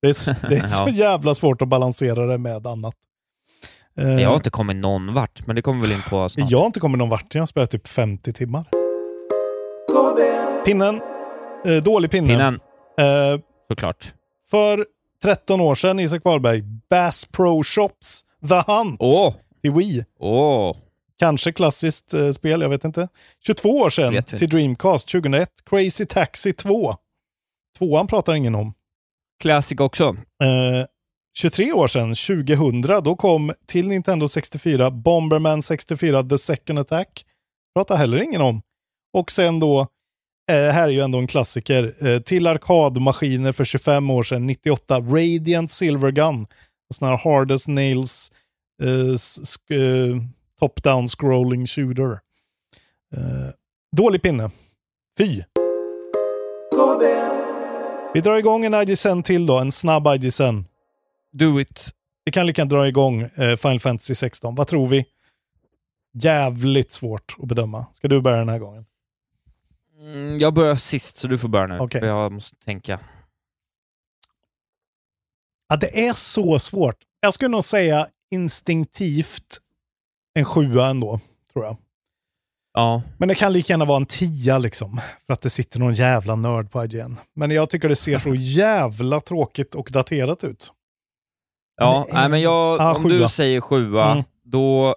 Det är, det är så jävla svårt att balansera det med annat. Eh, Jag har inte kommit någon vart, men det kommer väl in på snart. jag har inte kommit någon vart, jag har spelat typ 50 timmar. Pinnen, eh, dålig pinne. Pinnen, Eh, såklart. för 13 år sedan, Isak Wahlberg, Bass Pro Shops The Hunt Åh! till Wii. Åh! Kanske klassiskt eh, spel, jag vet inte. 22 år sedan till Dreamcast 2001, Crazy Taxi 2. Tvåan pratar ingen om. Classic också. Eh, 23 år sedan, 2000, då kom till Nintendo 64 Bomberman 64 The Second Attack. Pratar heller ingen om. Och sen då, eh, här är ju ändå en klassiker, eh, till arkadmaskiner för 25 år sedan, 98, Radiant Silver Gun. Sån här hardest nails eh, eh, top-down scrolling shooter. Eh, dålig pinne. Fy. Vi drar igång en IGSN till då, en snabb IGSN. Do it. Vi kan lika dra igång eh, Final Fantasy 16. Vad tror vi? Jävligt svårt att bedöma. Ska du börja den här gången? Mm, jag börjar sist, så du får börja nu. Okej. För jag måste tänka. Ja, det är så svårt. Jag skulle nog säga instinktivt en sjua ändå, tror jag. Ja. Men det kan lika gärna vara en tia liksom. För att det sitter någon jävla nörd på IGN. Men jag tycker det ser så jävla tråkigt och daterat ut. Ja, nej, men jag, ah, om sjua. du säger sjua, Mm. då,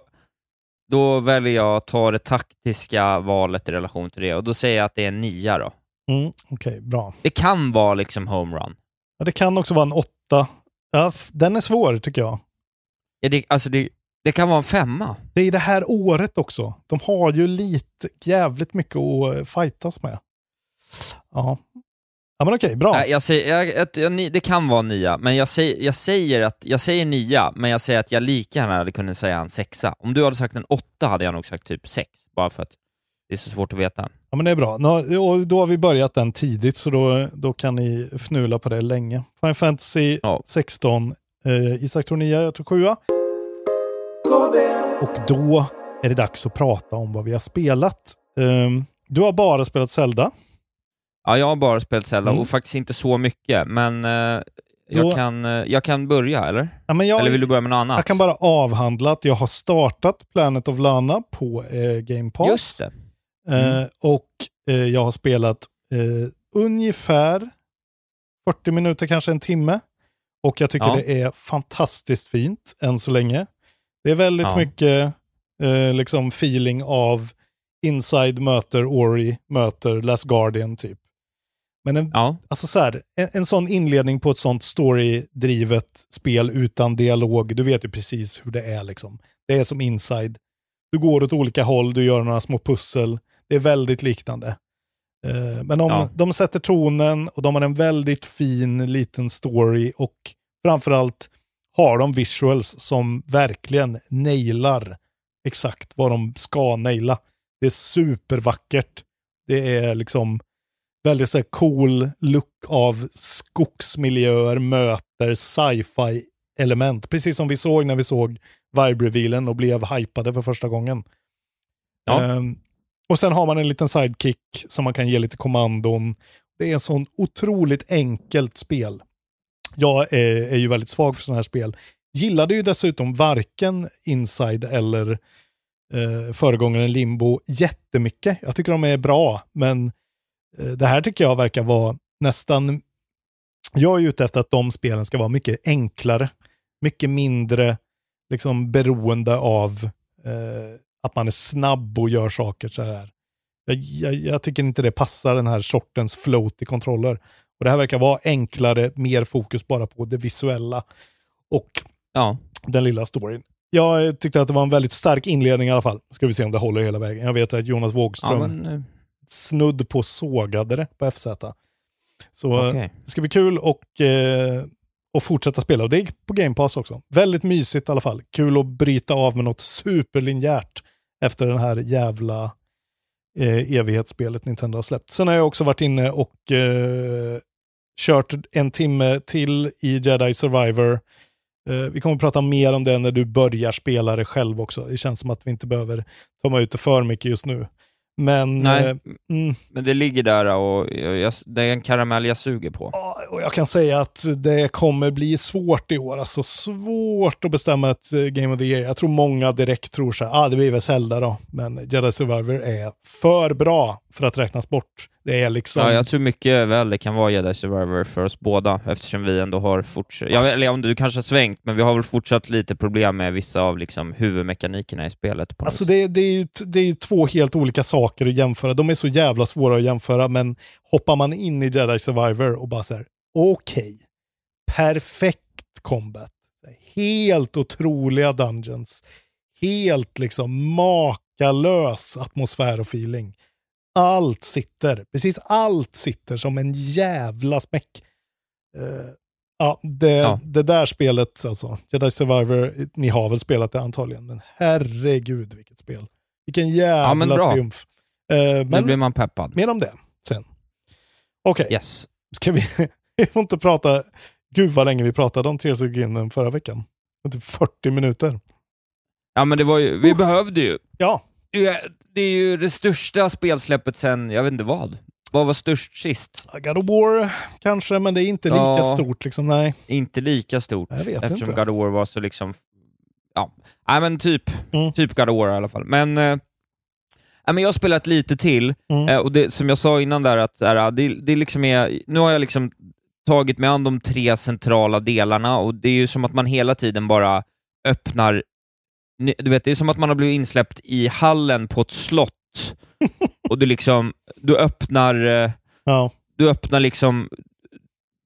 då väljer jag att ta det taktiska valet i relation till det, och då säger jag att det är en nia då. Mm, Okej, bra. Det kan vara liksom homerun. Ja, det kan också vara en åtta. Ja, den är svår tycker jag. Ja, det, alltså det, det kan vara en femma. Det är det här året också. De har ju lite, jävligt mycket att eh, fightas med. Ja, ja men okej, bra. Jag säger, jag, jag, jag, det kan vara nia, men jag säger, jag säger att, jag säger nia, men jag säger att jag lika gärna hade kunnat säga en sexa. Om du hade sagt en åtta hade jag nog sagt typ sex, bara för att det är så svårt att veta. Ja, men det är bra. Nå, och då har vi börjat den tidigt, så då, då kan ni fnula på det länge. Final Fantasy Ja. 16, eh, Isak tror nia, jag tror sjua. Och då är det dags att prata om vad vi har spelat. Ehm, du har bara spelat Zelda. Ja, jag har bara spelat Zelda, Mm. och faktiskt inte så mycket, men eh, Då- jag, kan, eh, jag kan börja, eller? Ja, men jag, Eller vill du börja med något annat? jag kan bara avhandla att jag har startat Planet of Lana på eh, Game Pass. Just det. Eh, och eh, jag har spelat eh, ungefär 40 minuter, kanske en timme. Och jag tycker Ja. det är fantastiskt fint än så länge. Det är väldigt Ja. mycket eh, liksom feeling av Inside möter Ori möter Last Guardian typ. Men en, Ja. alltså så här, en, en sån inledning på ett sånt story-drivet spel utan dialog, du vet ju precis hur det är liksom. Det är som Inside. Du går åt olika håll, du gör några små pussel. Det är väldigt liknande. Eh, men de, Ja. de sätter tonen och de har en väldigt fin liten story och framförallt har de visuals som verkligen nailar exakt vad de ska naila. Det är supervackert. Det är liksom väldigt så cool look av skogsmiljöer möter sci-fi element. Precis som vi såg när vi såg Vibe-revealen och blev hypade för första gången. Ja. Ehm, och sen har man en liten sidekick som man kan ge lite kommandon. Det är en sån otroligt enkelt spel. Jag är, är ju väldigt svag för sådana här spel. Gillade ju dessutom varken Inside eller eh, föregångaren Limbo jättemycket. Jag tycker de är bra, men det här tycker jag verkar vara nästan... Jag är ute efter att de spelen ska vara mycket enklare, mycket mindre liksom beroende av eh, att man är snabb och gör saker så här. Jag, jag, jag tycker inte det passar den här sortens float i kontroller. Och det här verkar vara enklare, mer fokus bara på det visuella och Ja. den lilla storyn. Jag tyckte att det var en väldigt stark inledning i alla fall. Ska vi se om det håller hela vägen. Jag vet att Jonas Ja, Wågström men, eh, snudd på sågade det på FZ. Så Okej. det ska bli kul och, eh, och fortsätta spela. Och det är på Game Pass också. Väldigt mysigt i alla fall. Kul att bryta av med något superlinjärt efter den här jävla eh, evighetsspelet Nintendo har släppt. Sen har jag också varit inne och eh, kört en timme till i Jedi Survivor. Eh, vi kommer att prata mer om det när du börjar spela det själv också. Det känns som att vi inte behöver ta ut det för mycket just nu. Men Nej. eh, mm, Men det ligger där och jag, det är en karamell jag suger på. Ja, och jag kan säga att det kommer bli svårt i år. Alltså svårt att bestämma ett eh, Game of the Year. Jag tror många direkt tror så här, ah, det blir väl Zelda då. Men Jedi Survivor är för bra för att räknas bort. Det är liksom... Ja, jag tror mycket väl det kan vara Jedi Survivor för oss båda, eftersom vi ändå har fortsatt... Ja, eller om du kanske har svängt, men vi har väl fortsatt lite problem med vissa av liksom, huvudmekanikerna i spelet. På Alltså det, det, är ju, det är ju två helt olika saker att jämföra. De är så jävla svåra att jämföra, men hoppar man in i Jedi Survivor och bara så här, okej, perfekt combat, helt otroliga dungeons, helt liksom makalös atmosfär och feeling. Allt sitter, precis allt sitter som en jävla smäck. Eh, ja, det, Ja. det där spelet, alltså, Jedi Survivor, ni har väl spelat det antagligen, men herregud vilket spel. Vilken jävla bra. triumf. Nu men blir man peppad. mer om det sen. Okej, Yes. ska vi, vi får inte prata, gud vad länge vi pratade om Tears of Kingdom förra veckan. Typ 40 minuter. Ja, men det var ju... Vi behövde ju... Ja, Det är- ju det största spelsläppet sen, jag vet inte vad. Vad var störst sist? God of War kanske, men det är inte lika Ja. stort liksom, nej. Inte lika stort. Jag vet eftersom inte. God of War var så liksom... Ja, nej men typ, Mm. typ God of War i alla fall. Men, eh, men jag har spelat lite till, Mm. eh, och det, som jag sa innan där, att äh, det, det liksom är, nu har jag liksom tagit mig an de tre centrala delarna och det är ju som att man hela tiden bara öppnar Du vet, det är som att man har blivit insläppt i hallen på ett slott och du liksom, du öppnar, eh, Ja, du öppnar liksom,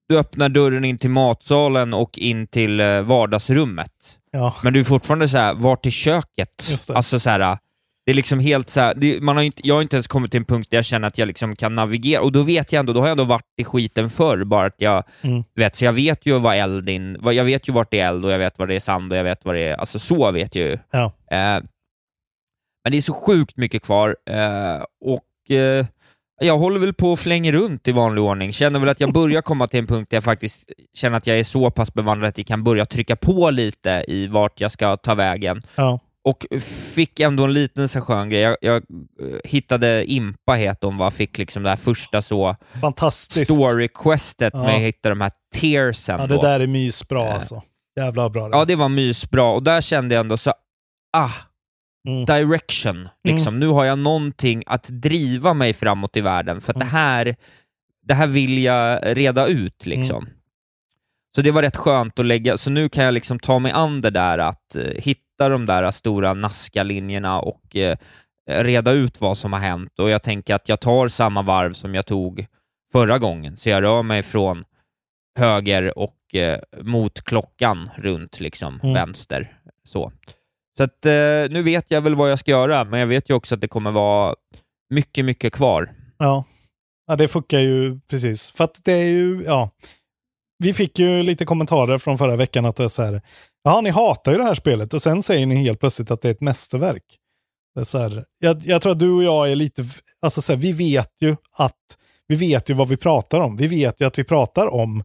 du öppnar dörren in till matsalen och in till eh, vardagsrummet. ja. Men du är fortfarande så här, vart är köket? Alltså så här, det är liksom helt så här, det, man har inte, jag har inte ens kommit till en punkt där jag känner att jag liksom kan navigera, och då vet jag ändå, då har jag ändå varit i skiten förr, bara att jag Mm. vet, så jag vet ju vad eld in, vad- jag vet ju vart det är eld och jag vet vad det är sand och jag vet vad det är, alltså så vet jag ju. Ja. Eh, men det är så sjukt mycket kvar, eh, och eh, jag håller väl på och flänger runt i vanlig ordning. Känner väl att jag börjar komma till en punkt där jag faktiskt känner att jag är så pass bevandrad att jag kan börja trycka på lite i vart jag ska ta vägen. ja. Och fick ändå en liten så skön grej. Jag, jag eh, hittade Impa, heter hon, va? fick liksom det här första så Fantastiskt. story-questet Ja. med att hitta de här tearsen. Ja, det då. där är mysbra Eh. alltså. Jävla bra. det. Ja, det var mysbra och där kände jag ändå så, ah, Mm. direction. Liksom. Nu har jag någonting att driva mig framåt i världen, för Mm. det, här, det här vill jag reda ut. Liksom. Så det var rätt skönt att lägga, så nu kan jag liksom ta mig an det där att eh, hitta de där stora Nazca-linjerna och eh, reda ut vad som har hänt. Och jag tänker att jag tar samma varv som jag tog förra gången, så jag rör mig från höger och eh, mot klockan runt liksom Mm. vänster. Så, så att, eh, nu vet jag väl vad jag ska göra, men jag vet ju också att det kommer vara mycket, mycket kvar. Ja. ja, det funkar ju precis. För att det är ju, ja. Vi fick ju lite kommentarer från förra veckan att det är så här, ja ni hatar ju det här spelet och sen säger ni helt plötsligt att det är ett mästerverk. Det är så här, jag, jag tror att du och jag är lite, alltså så här, vi vet ju att, vi vet ju vad vi pratar om. Vi vet ju att vi pratar om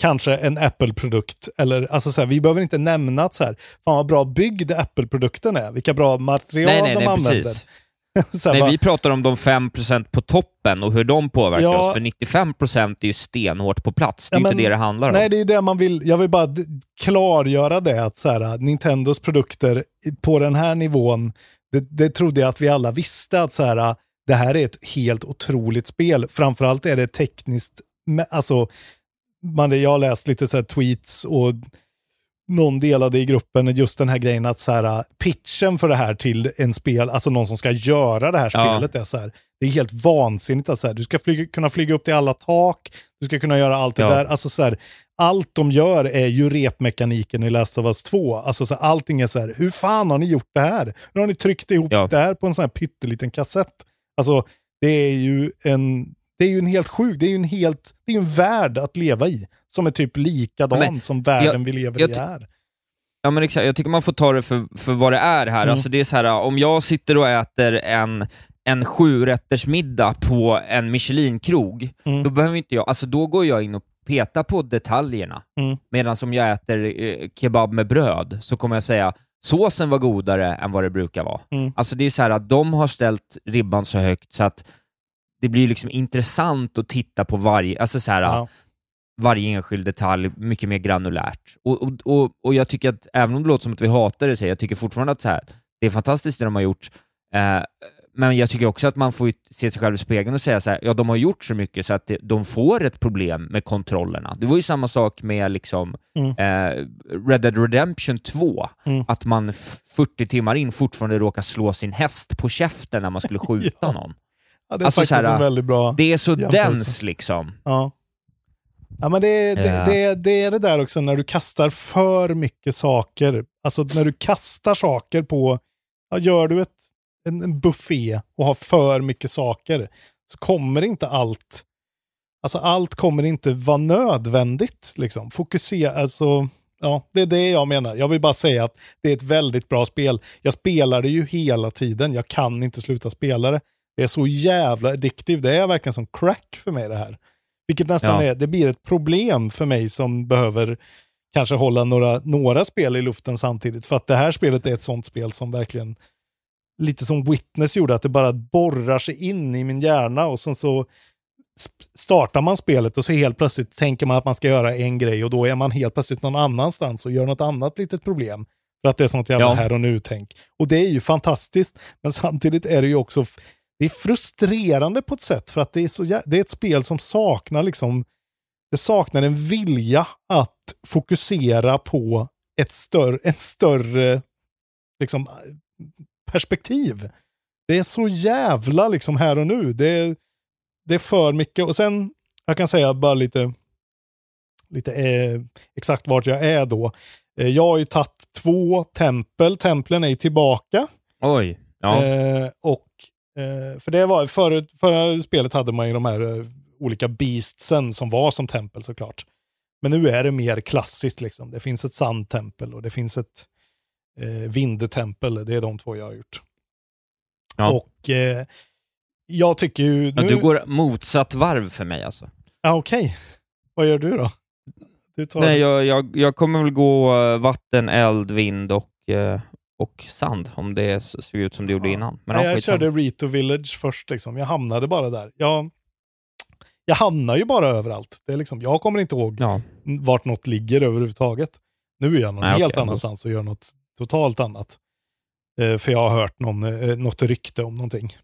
kanske en Apple-produkt. Eller, alltså så här, vi behöver inte nämna att så här, fan vad bra byggd Apple-produkten är. Vilka bra material nej, nej, de nej, använder. precis. Nej, bara- vi pratar om de 5% på toppen och hur de påverkar Ja. oss, för 95% är ju stenhårt på plats. Det är Ja, inte men- det det handlar om. Nej, det är det man vill. Jag vill bara klargöra det att så här, Nintendos produkter på den här nivån, det, det trodde jag att vi alla visste att så här, det här är ett helt otroligt spel. Framförallt är det tekniskt, alltså, man, jag har läst lite så här tweets och någon delade i gruppen just den här grejen att så här, pitchen för det här till en spel, alltså någon som ska göra det här Ja. spelet är så här, det är helt vansinnigt att så här, du ska flyga, kunna flyga upp till alla tak, du ska kunna göra allt det Ja. där, alltså så här, allt de gör är ju repmekaniken i Last of Us 2, alltså så här, allting är så här, hur fan har ni gjort det här? Hur har ni tryckt ihop Ja. det här på en sån här pytteliten kassett? Alltså, det är ju en, det är ju en helt sjuk, det är ju en helt, det är ju en värld att leva i, som är typ likadan Men, som världen jag- vi lever jag i är. Ja men exakt, jag tycker man får ta det för, för vad det är här. Mm. Alltså det är så här, om jag sitter och äter en, en sjurättersmiddag på en Michelin-krog, Mm. då behöver inte jag, alltså då går jag in och petar på detaljerna. Mm. Medan om jag äter eh, kebab med bröd, så kommer jag säga såsen var godare än vad det brukar vara. Mm. Alltså det är så här att de har ställt ribban så högt så att det blir liksom intressant att titta på varje, alltså så här, Ja. Varje enskild detalj mycket mer granulärt. Och, och, och, och jag tycker att, även om det låter som att vi hatar det, så jag tycker fortfarande att så här, det är fantastiskt det de har gjort, eh, men jag tycker också att man får se sig själv i spegeln och säga så här, ja de har gjort så mycket så att det, de får ett problem med kontrollerna. Det var ju samma sak med liksom Mm. eh, Red Dead Redemption 2, Mm. att man f- 40 timmar in fortfarande råkar slå sin häst på käften när man skulle skjuta Ja. någon. Ja, det är Alltså, faktiskt så här, en väldigt bra Det är så dens liksom. Ja. Ja, men det, det, Ja. det, det är det där också när du kastar för mycket saker. Alltså när du kastar saker på, ja, gör du ett, en, en buffé och har för mycket saker så kommer inte allt, alltså allt kommer inte vara nödvändigt. Liksom. Fokusera, alltså, ja, det är det jag menar. Jag vill bara säga att det är ett väldigt bra spel. Jag spelar det ju hela tiden, jag kan inte sluta spela det. Det är så jävla addictive, det är verkligen som crack för mig det här. Vilket nästan Ja. är, det blir ett problem för mig som behöver kanske hålla några, några spel i luften samtidigt. För att det här spelet är ett sånt spel som verkligen, lite som Witness gjorde, att det bara borrar sig in i min hjärna och sen så startar man spelet och så helt plötsligt tänker man att man ska göra en grej och då är man helt plötsligt någon annanstans och gör något annat litet problem. För att det är sånt jävla Ja. här och nu-tänk. Och det är ju fantastiskt, men samtidigt är det ju också det är frustrerande på ett sätt för att det är, så, det är ett spel som saknar liksom, det saknar en vilja att fokusera på ett större, en större liksom, perspektiv. Det är så jävla liksom här och nu. Det är, det är för mycket. Och sen, jag kan säga bara lite, lite eh, exakt vart jag är då. Eh, jag har ju tagit två tempel. Templen är tillbaka. Oj. Ja. Eh, och, eh, för det var, förut, förra spelet hade man ju de här eh, olika beastsen som var som tempel såklart. Men nu är det mer klassiskt liksom. Det finns ett sandtempel och det finns ett eh, vindtempel. Det är de två jag har gjort. Ja. Och eh, jag tycker ju... Ja, Nu, du går motsatt varv för mig alltså. ah, Okej, vad gör du då? Du tar... Nej, jag, jag, jag kommer väl gå eh, vatten, eld, vind och, eh, och sand, om det såg ut som det gjorde innan. Men Nej, ja, jag körde Rito Village först liksom. Jag hamnade bara där. Jag, jag hamnar ju bara överallt. Det är liksom, jag kommer inte ihåg Ja. vart något ligger överhuvudtaget. Nu är jag någon Nej, helt okej, annanstans och gör något totalt annat. Eh, för jag har hört någon, eh, något rykte om någonting.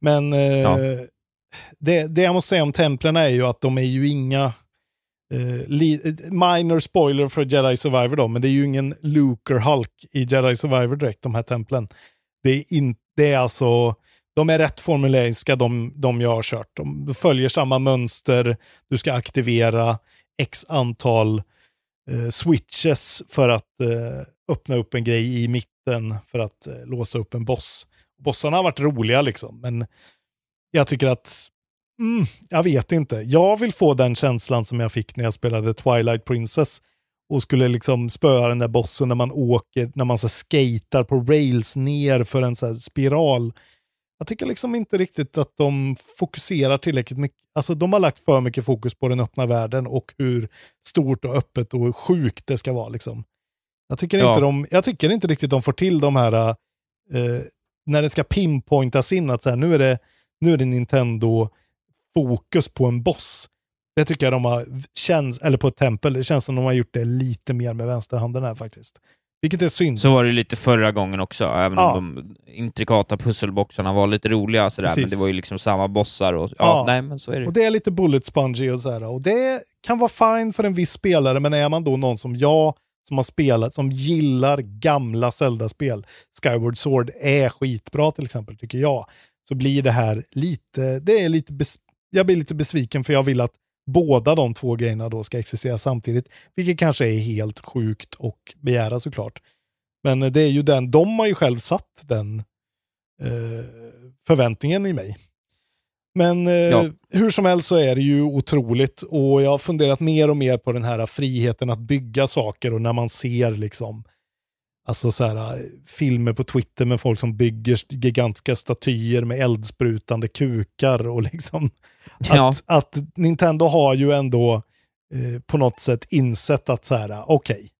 Men eh, Ja. det, det jag måste säga om templen är ju att de är ju inga Eh, minor spoiler för Jedi Survivor då, men det är ju ingen Luker Hulk i Jedi Survivor direkt, de här templen. Det är, in, det är alltså, de är rätt formuleringska, de, de jag har kört. De följer samma mönster, du ska aktivera x antal eh, switches för att eh, öppna upp en grej i mitten för att eh, låsa upp en boss. Bossarna har varit roliga liksom, men jag tycker att, mm, jag vet inte. Jag vill få den känslan som jag fick när jag spelade Twilight Princess och skulle liksom spöa den där bossen när man åker, när man så skatar på rails ner för en så spiral. Jag tycker liksom inte riktigt att de fokuserar tillräckligt mycket. Alltså de har lagt för mycket fokus på den öppna världen och hur stort och öppet och sjukt det ska vara liksom. Jag tycker, Ja. inte, de, jag tycker inte riktigt de får till de här, eh, när det ska pinpointas in att så här, nu är det, nu är det Nintendo fokus på en boss. Det tycker jag de har, känns, eller på ett tempel, det känns som de har gjort det lite mer med vänsterhanden här faktiskt. Vilket är synd. Så var det lite förra gången också, även Ja. om de intrikata pusselboxarna var lite roliga sådär, men Precis. det var ju liksom samma bossar och ja, Ja. nej men så är det. Och det är lite bullet spongy och så här. Och det kan vara fine för en viss spelare, men är man då någon som jag, som har spelat, som gillar gamla Zelda-spel, Skyward Sword är skitbra till exempel, tycker jag, så blir det här lite, det är lite, jag blir lite besviken för jag vill att båda de två grejerna då ska existera samtidigt, vilket kanske är helt sjukt och begära såklart. Men det är ju den, de har ju själv satt den eh, förväntningen i mig. Men eh, Ja. hur som helst så är det ju otroligt och jag har funderat mer och mer på den här friheten att bygga saker och när man ser liksom Alltså så här, filmer på Twitter med folk som bygger gigantiska statyer med eldsprutande kukar och liksom Ja. att, att Nintendo har ju ändå eh, på något sätt insett att så här, okej,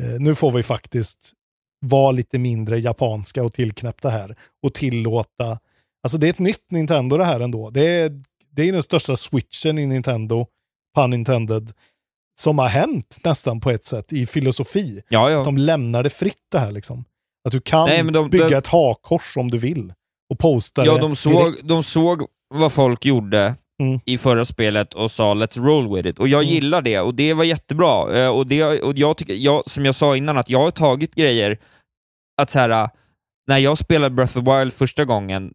eh, nu får vi faktiskt vara lite mindre japanska och tillknäppta här och tillåta, alltså det är ett nytt Nintendo det här ändå. Det är, det är den största switchen i Nintendo, pun intended, som har hänt nästan på ett sätt i filosofi. Ja, ja. Att de lämnar det fritt det här liksom. Att du kan Nej, de- bygga de- ett hakkors om du vill och posta Ja, det de såg, direkt. de såg vad folk gjorde Mm. i förra spelet och sa “Let's roll with it” och jag Mm. gillar det och det var jättebra. Eh, Och, det, och jag tycker, jag, som jag sa innan, att jag har tagit grejer, att så här, äh, när jag spelade Breath of the Wild första gången,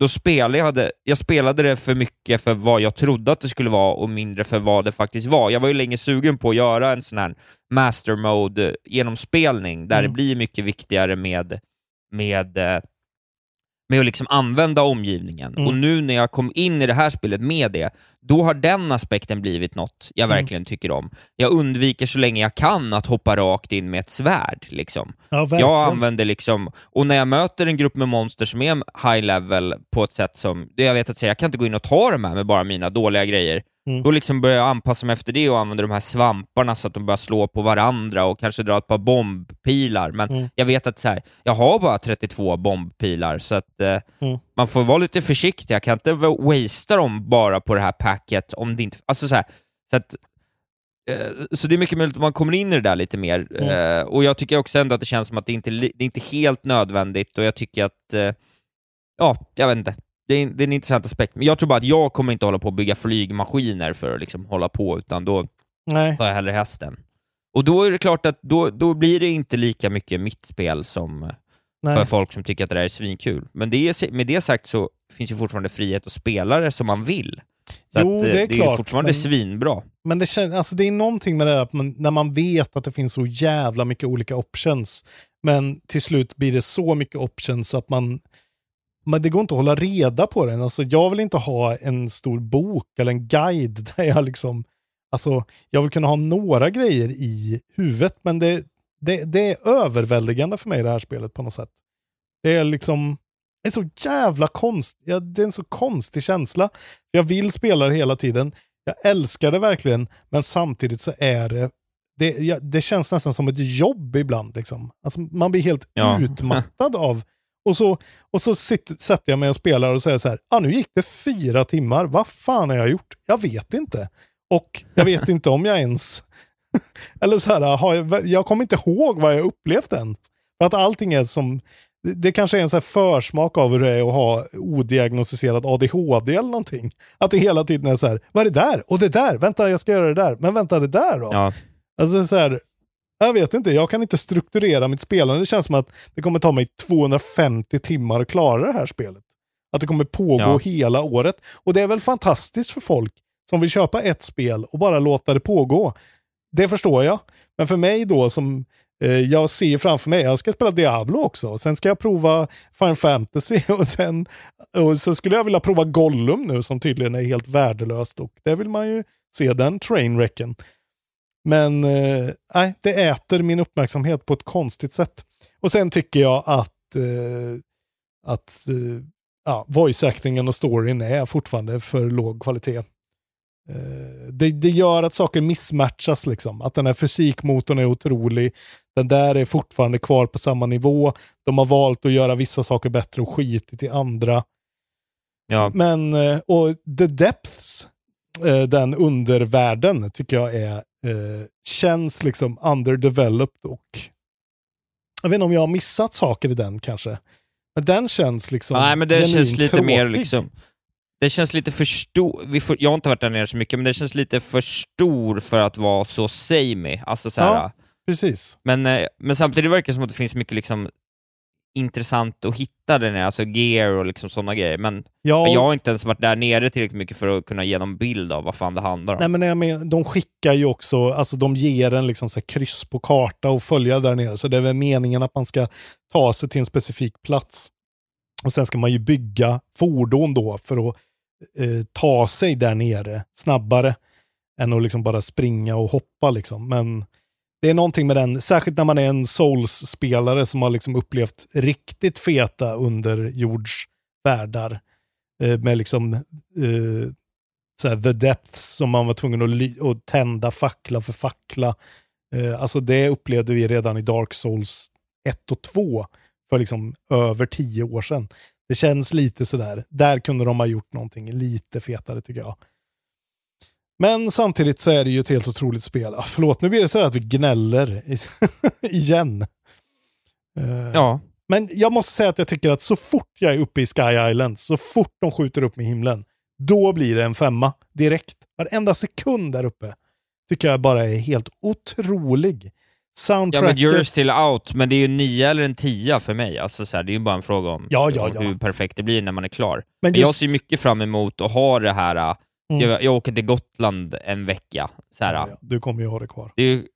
då spelade jag, det, jag spelade det för mycket för vad jag trodde att det skulle vara och mindre för vad det faktiskt var. Jag var ju länge sugen på att göra en sån här master mode genomspelning där Mm. det blir mycket viktigare med, med eh, med att liksom använda omgivningen. Mm. Och nu när jag kom in i det här spelet med det, då har den aspekten blivit något jag Mm. verkligen tycker om. Jag undviker så länge jag kan att hoppa rakt in med ett svärd. Liksom. Ja. Jag använder liksom, och när jag möter en grupp med monster som är high level på ett sätt som, jag vet att säga, jag kan inte gå in och ta de här med bara mina dåliga grejer. Mm. Då liksom börjar jag anpassa mig efter det och använder de här svamparna så att de börjar slå på varandra och kanske dra ett par bombpilar. Men Mm. jag vet att så här, jag har bara 32 bombpilar, så att eh, Mm. man får vara lite försiktig. Jag kan inte wastea dem bara på det här packet om det inte... Alltså så här, så att eh, så det är mycket möjligt att man kommer in i det där lite mer. Mm. Eh, och jag tycker också ändå att det känns som att det inte det är inte helt nödvändigt och jag tycker att, eh, ja, jag vet inte. Det är, det är en intressant aspekt. Men jag tror bara att jag kommer inte hålla på att bygga flygmaskiner för att liksom hålla på, utan då Nej. tar jag hellre hästen. Och då är det klart att då, då blir det inte lika mycket mitt spel som Nej. för folk som tycker att det där är svinkul. Men det är, med det sagt så finns ju fortfarande frihet att spela det som man vill. Så Jo, att, eh, det är det klart, är fortfarande men- svinbra. Men det, kän, alltså det är någonting med det att man, när man vet att det finns så jävla mycket olika options, men till slut blir det så mycket options så att man, men det går inte att hålla reda på den. Alltså jag vill inte ha en stor bok eller en guide där jag liksom, alltså jag vill kunna ha några grejer i huvudet, men det, det, det är överväldigande för mig det här spelet på något sätt. Det är liksom, det är så jävla konst, ja, det är en så konstig känsla. Jag vill spela det hela tiden. Jag älskar det verkligen, men samtidigt så är det det, ja, det känns nästan som ett jobb ibland. Liksom. Alltså, man blir helt Ja. utmattad av... Och så, och så sitter, sätter jag mig och spelar och säger så här, ah, nu gick det fyra timmar, vad fan har jag gjort? Jag vet inte. Och jag vet inte om jag ens... Eller så här, har jag, jag kommer inte ihåg vad jag upplevt ens. För att allting är som... Det, kanske är en så försmak av hur det är att ha odiagnostiserad ADHD eller någonting. Att det hela tiden är så här, vad är det där? Och det där? Vänta, jag ska göra det där. Men vänta, det där då? Ja. Alltså så här, jag vet inte, jag kan inte strukturera mitt spelande. Det känns som att det kommer ta mig 250 timmar att klara det här spelet. Att det kommer pågå Ja. hela året. Och det är väl fantastiskt för folk som vill köpa ett spel och bara låta det pågå. Det förstår jag. Men för mig då som eh, jag ser framför mig, jag ska spela Diablo också. Och sen ska jag prova Final Fantasy och sen och så skulle jag vilja prova Gollum nu som tydligen är helt värdelöst. Och det vill man ju se den trainwrecken. Men eh, det äter min uppmärksamhet på ett konstigt sätt. Och sen tycker jag att, eh, att eh, ja, voice-actingen och storyn är fortfarande för låg kvalitet. Eh, det, det gör att saker missmatchas liksom. Att den här fysikmotorn är otrolig. Den där är fortfarande kvar på samma nivå. De har valt att göra vissa saker bättre och skitit i andra. Ja. Men, eh, och The Depths, eh, den undervärlden, tycker jag är, eh, känns liksom underdeveloped och jag vet inte om jag har missat saker i den kanske. Men den känns liksom Nej, men det känns lite mer tråkig. liksom... Det känns lite för stor, vi får, jag har inte varit där nere så mycket, men det känns lite för stor för att vara så samey. Alltså så här, Ja. precis. Men, eh, men samtidigt verkar det som att det finns mycket liksom intressant att hitta nere, alltså gear och liksom sådana grejer. Men, Ja, men jag har inte ens varit där nere tillräckligt mycket för att kunna ge någon bild av vad fan det handlar om. Nej, men jag men, de skickar ju också, alltså de ger en liksom så kryss på karta och följa där nere. Så det är väl meningen att man ska ta sig till en specifik plats. Och sen ska man ju bygga fordon då för att eh, ta sig där nere snabbare än att liksom bara springa och hoppa liksom. Men det är någonting med den, särskilt när man är en Souls-spelare som har liksom upplevt riktigt feta underjordsvärldar. Eh, med liksom eh, såhär, the depths som man var tvungen att, att tända fackla för fackla. Eh, alltså det upplevde vi redan i Dark Souls 1 och 2 för liksom över tio år sedan. Det känns lite sådär, där kunde de ha gjort någonting lite fetare tycker jag. Men samtidigt så är det ju ett helt otroligt spel. Ah, förlåt, nu blir det så här att vi gnäller igen. Eh, Ja, men jag måste säga att jag tycker att så fort jag är uppe i Sky Island, så fort de skjuter upp med himlen, då blir det en femma direkt. Varenda sekund där uppe tycker jag bara är helt otrolig. ja Soundtracket... men You're still out, men det är ju en nia eller en tia för mig. Alltså, så här, det är ju bara en fråga om, Ja, ja, om ja. hur perfekt det blir när man är klar. Men Men Jag just- ser mycket fram emot att ha det här, äh, Mm. jag, jag åker till Gotland en vecka. Så här, Ja, ja, du kommer ju ha det kvar. Det ju,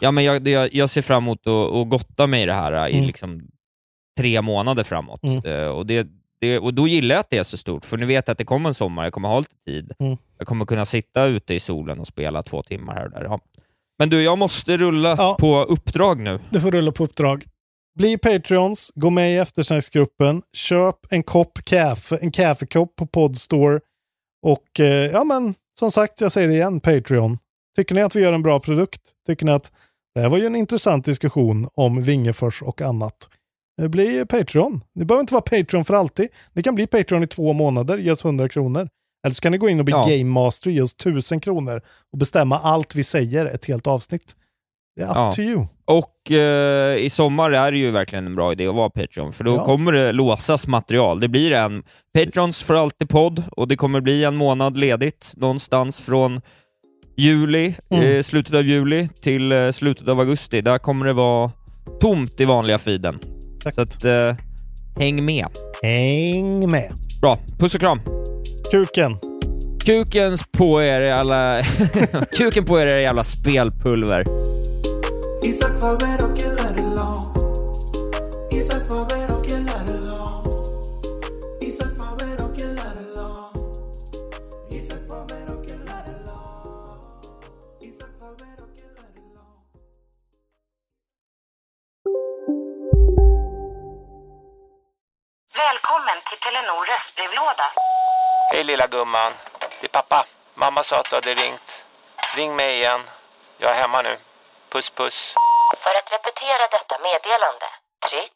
ja, men jag, jag, jag ser fram emot att, att gotta mig i det här äh, i Mm. liksom tre månader framåt. Mm. Eh, och, det, det, och då gillar jag att det är så stort, för nu vet jag att det kommer en sommar, jag kommer ha lite tid. Mm. Jag kommer kunna sitta ute i solen och spela två timmar här och där. Ja. Men du, jag måste rulla Ja. på uppdrag nu. Du får rulla på uppdrag. Bli Patreons, gå med i eftersnacksgruppen, köp en kopp kaffe, en kaffekopp på Podstore och eh, ja men som sagt, jag säger det igen, Patreon. Tycker ni att vi gör en bra produkt? Tycker ni att det här var ju en intressant diskussion om Vingefors och annat? Eh, Bli Patreon. Ni behöver inte vara Patreon för alltid. Ni kan bli Patreon i två månader, ge oss 100 kronor. Eller så kan ni gå in och bli Ja. Game Master, ge oss 1000 kronor och bestämma allt vi säger ett helt avsnitt. Det är up Ja. to you. Och eh, i sommar är det ju verkligen en bra idé att vara Patreon, för då Ja. kommer det låsas material. Det blir en Patrons för alltid podd och det kommer bli en månad ledigt någonstans från juli, Mm. eh, slutet av juli till eh, slutet av augusti. Där kommer det vara tomt i vanliga feeden. Exakt. Så att, eh, häng med. Häng med. Bra, puss och kram. Kuken. Kukens på er alla... Kuken på er era jävla spelpulver. Isak Faber och el Arelon. Isak Faber och el Arelon. Isak Faber och el Arelon. Isak Faber och el Arelon. Isak Faber och el Arelon. Välkommen till Telenor röstbrevlåda. Hej lilla gumman. Det är pappa. Mamma sa att du hade ringt. Ring mig igen. Jag är hemma nu. Puss puss. För att repetera detta meddelande, tryck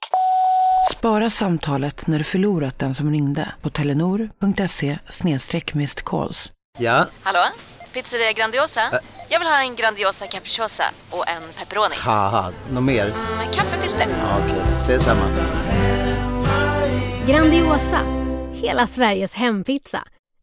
Spara samtalet när du förlorat den som ringde på telenor.se calls. Ja, Hallå? Pizzeria Grandiosa? Jag vill ha en Grandiosa capriciosa och en pepperoni. haha, något mer? Med kaffefilter. Ja, Okej, ses samma. Grandiosa, hela Sveriges hempizza.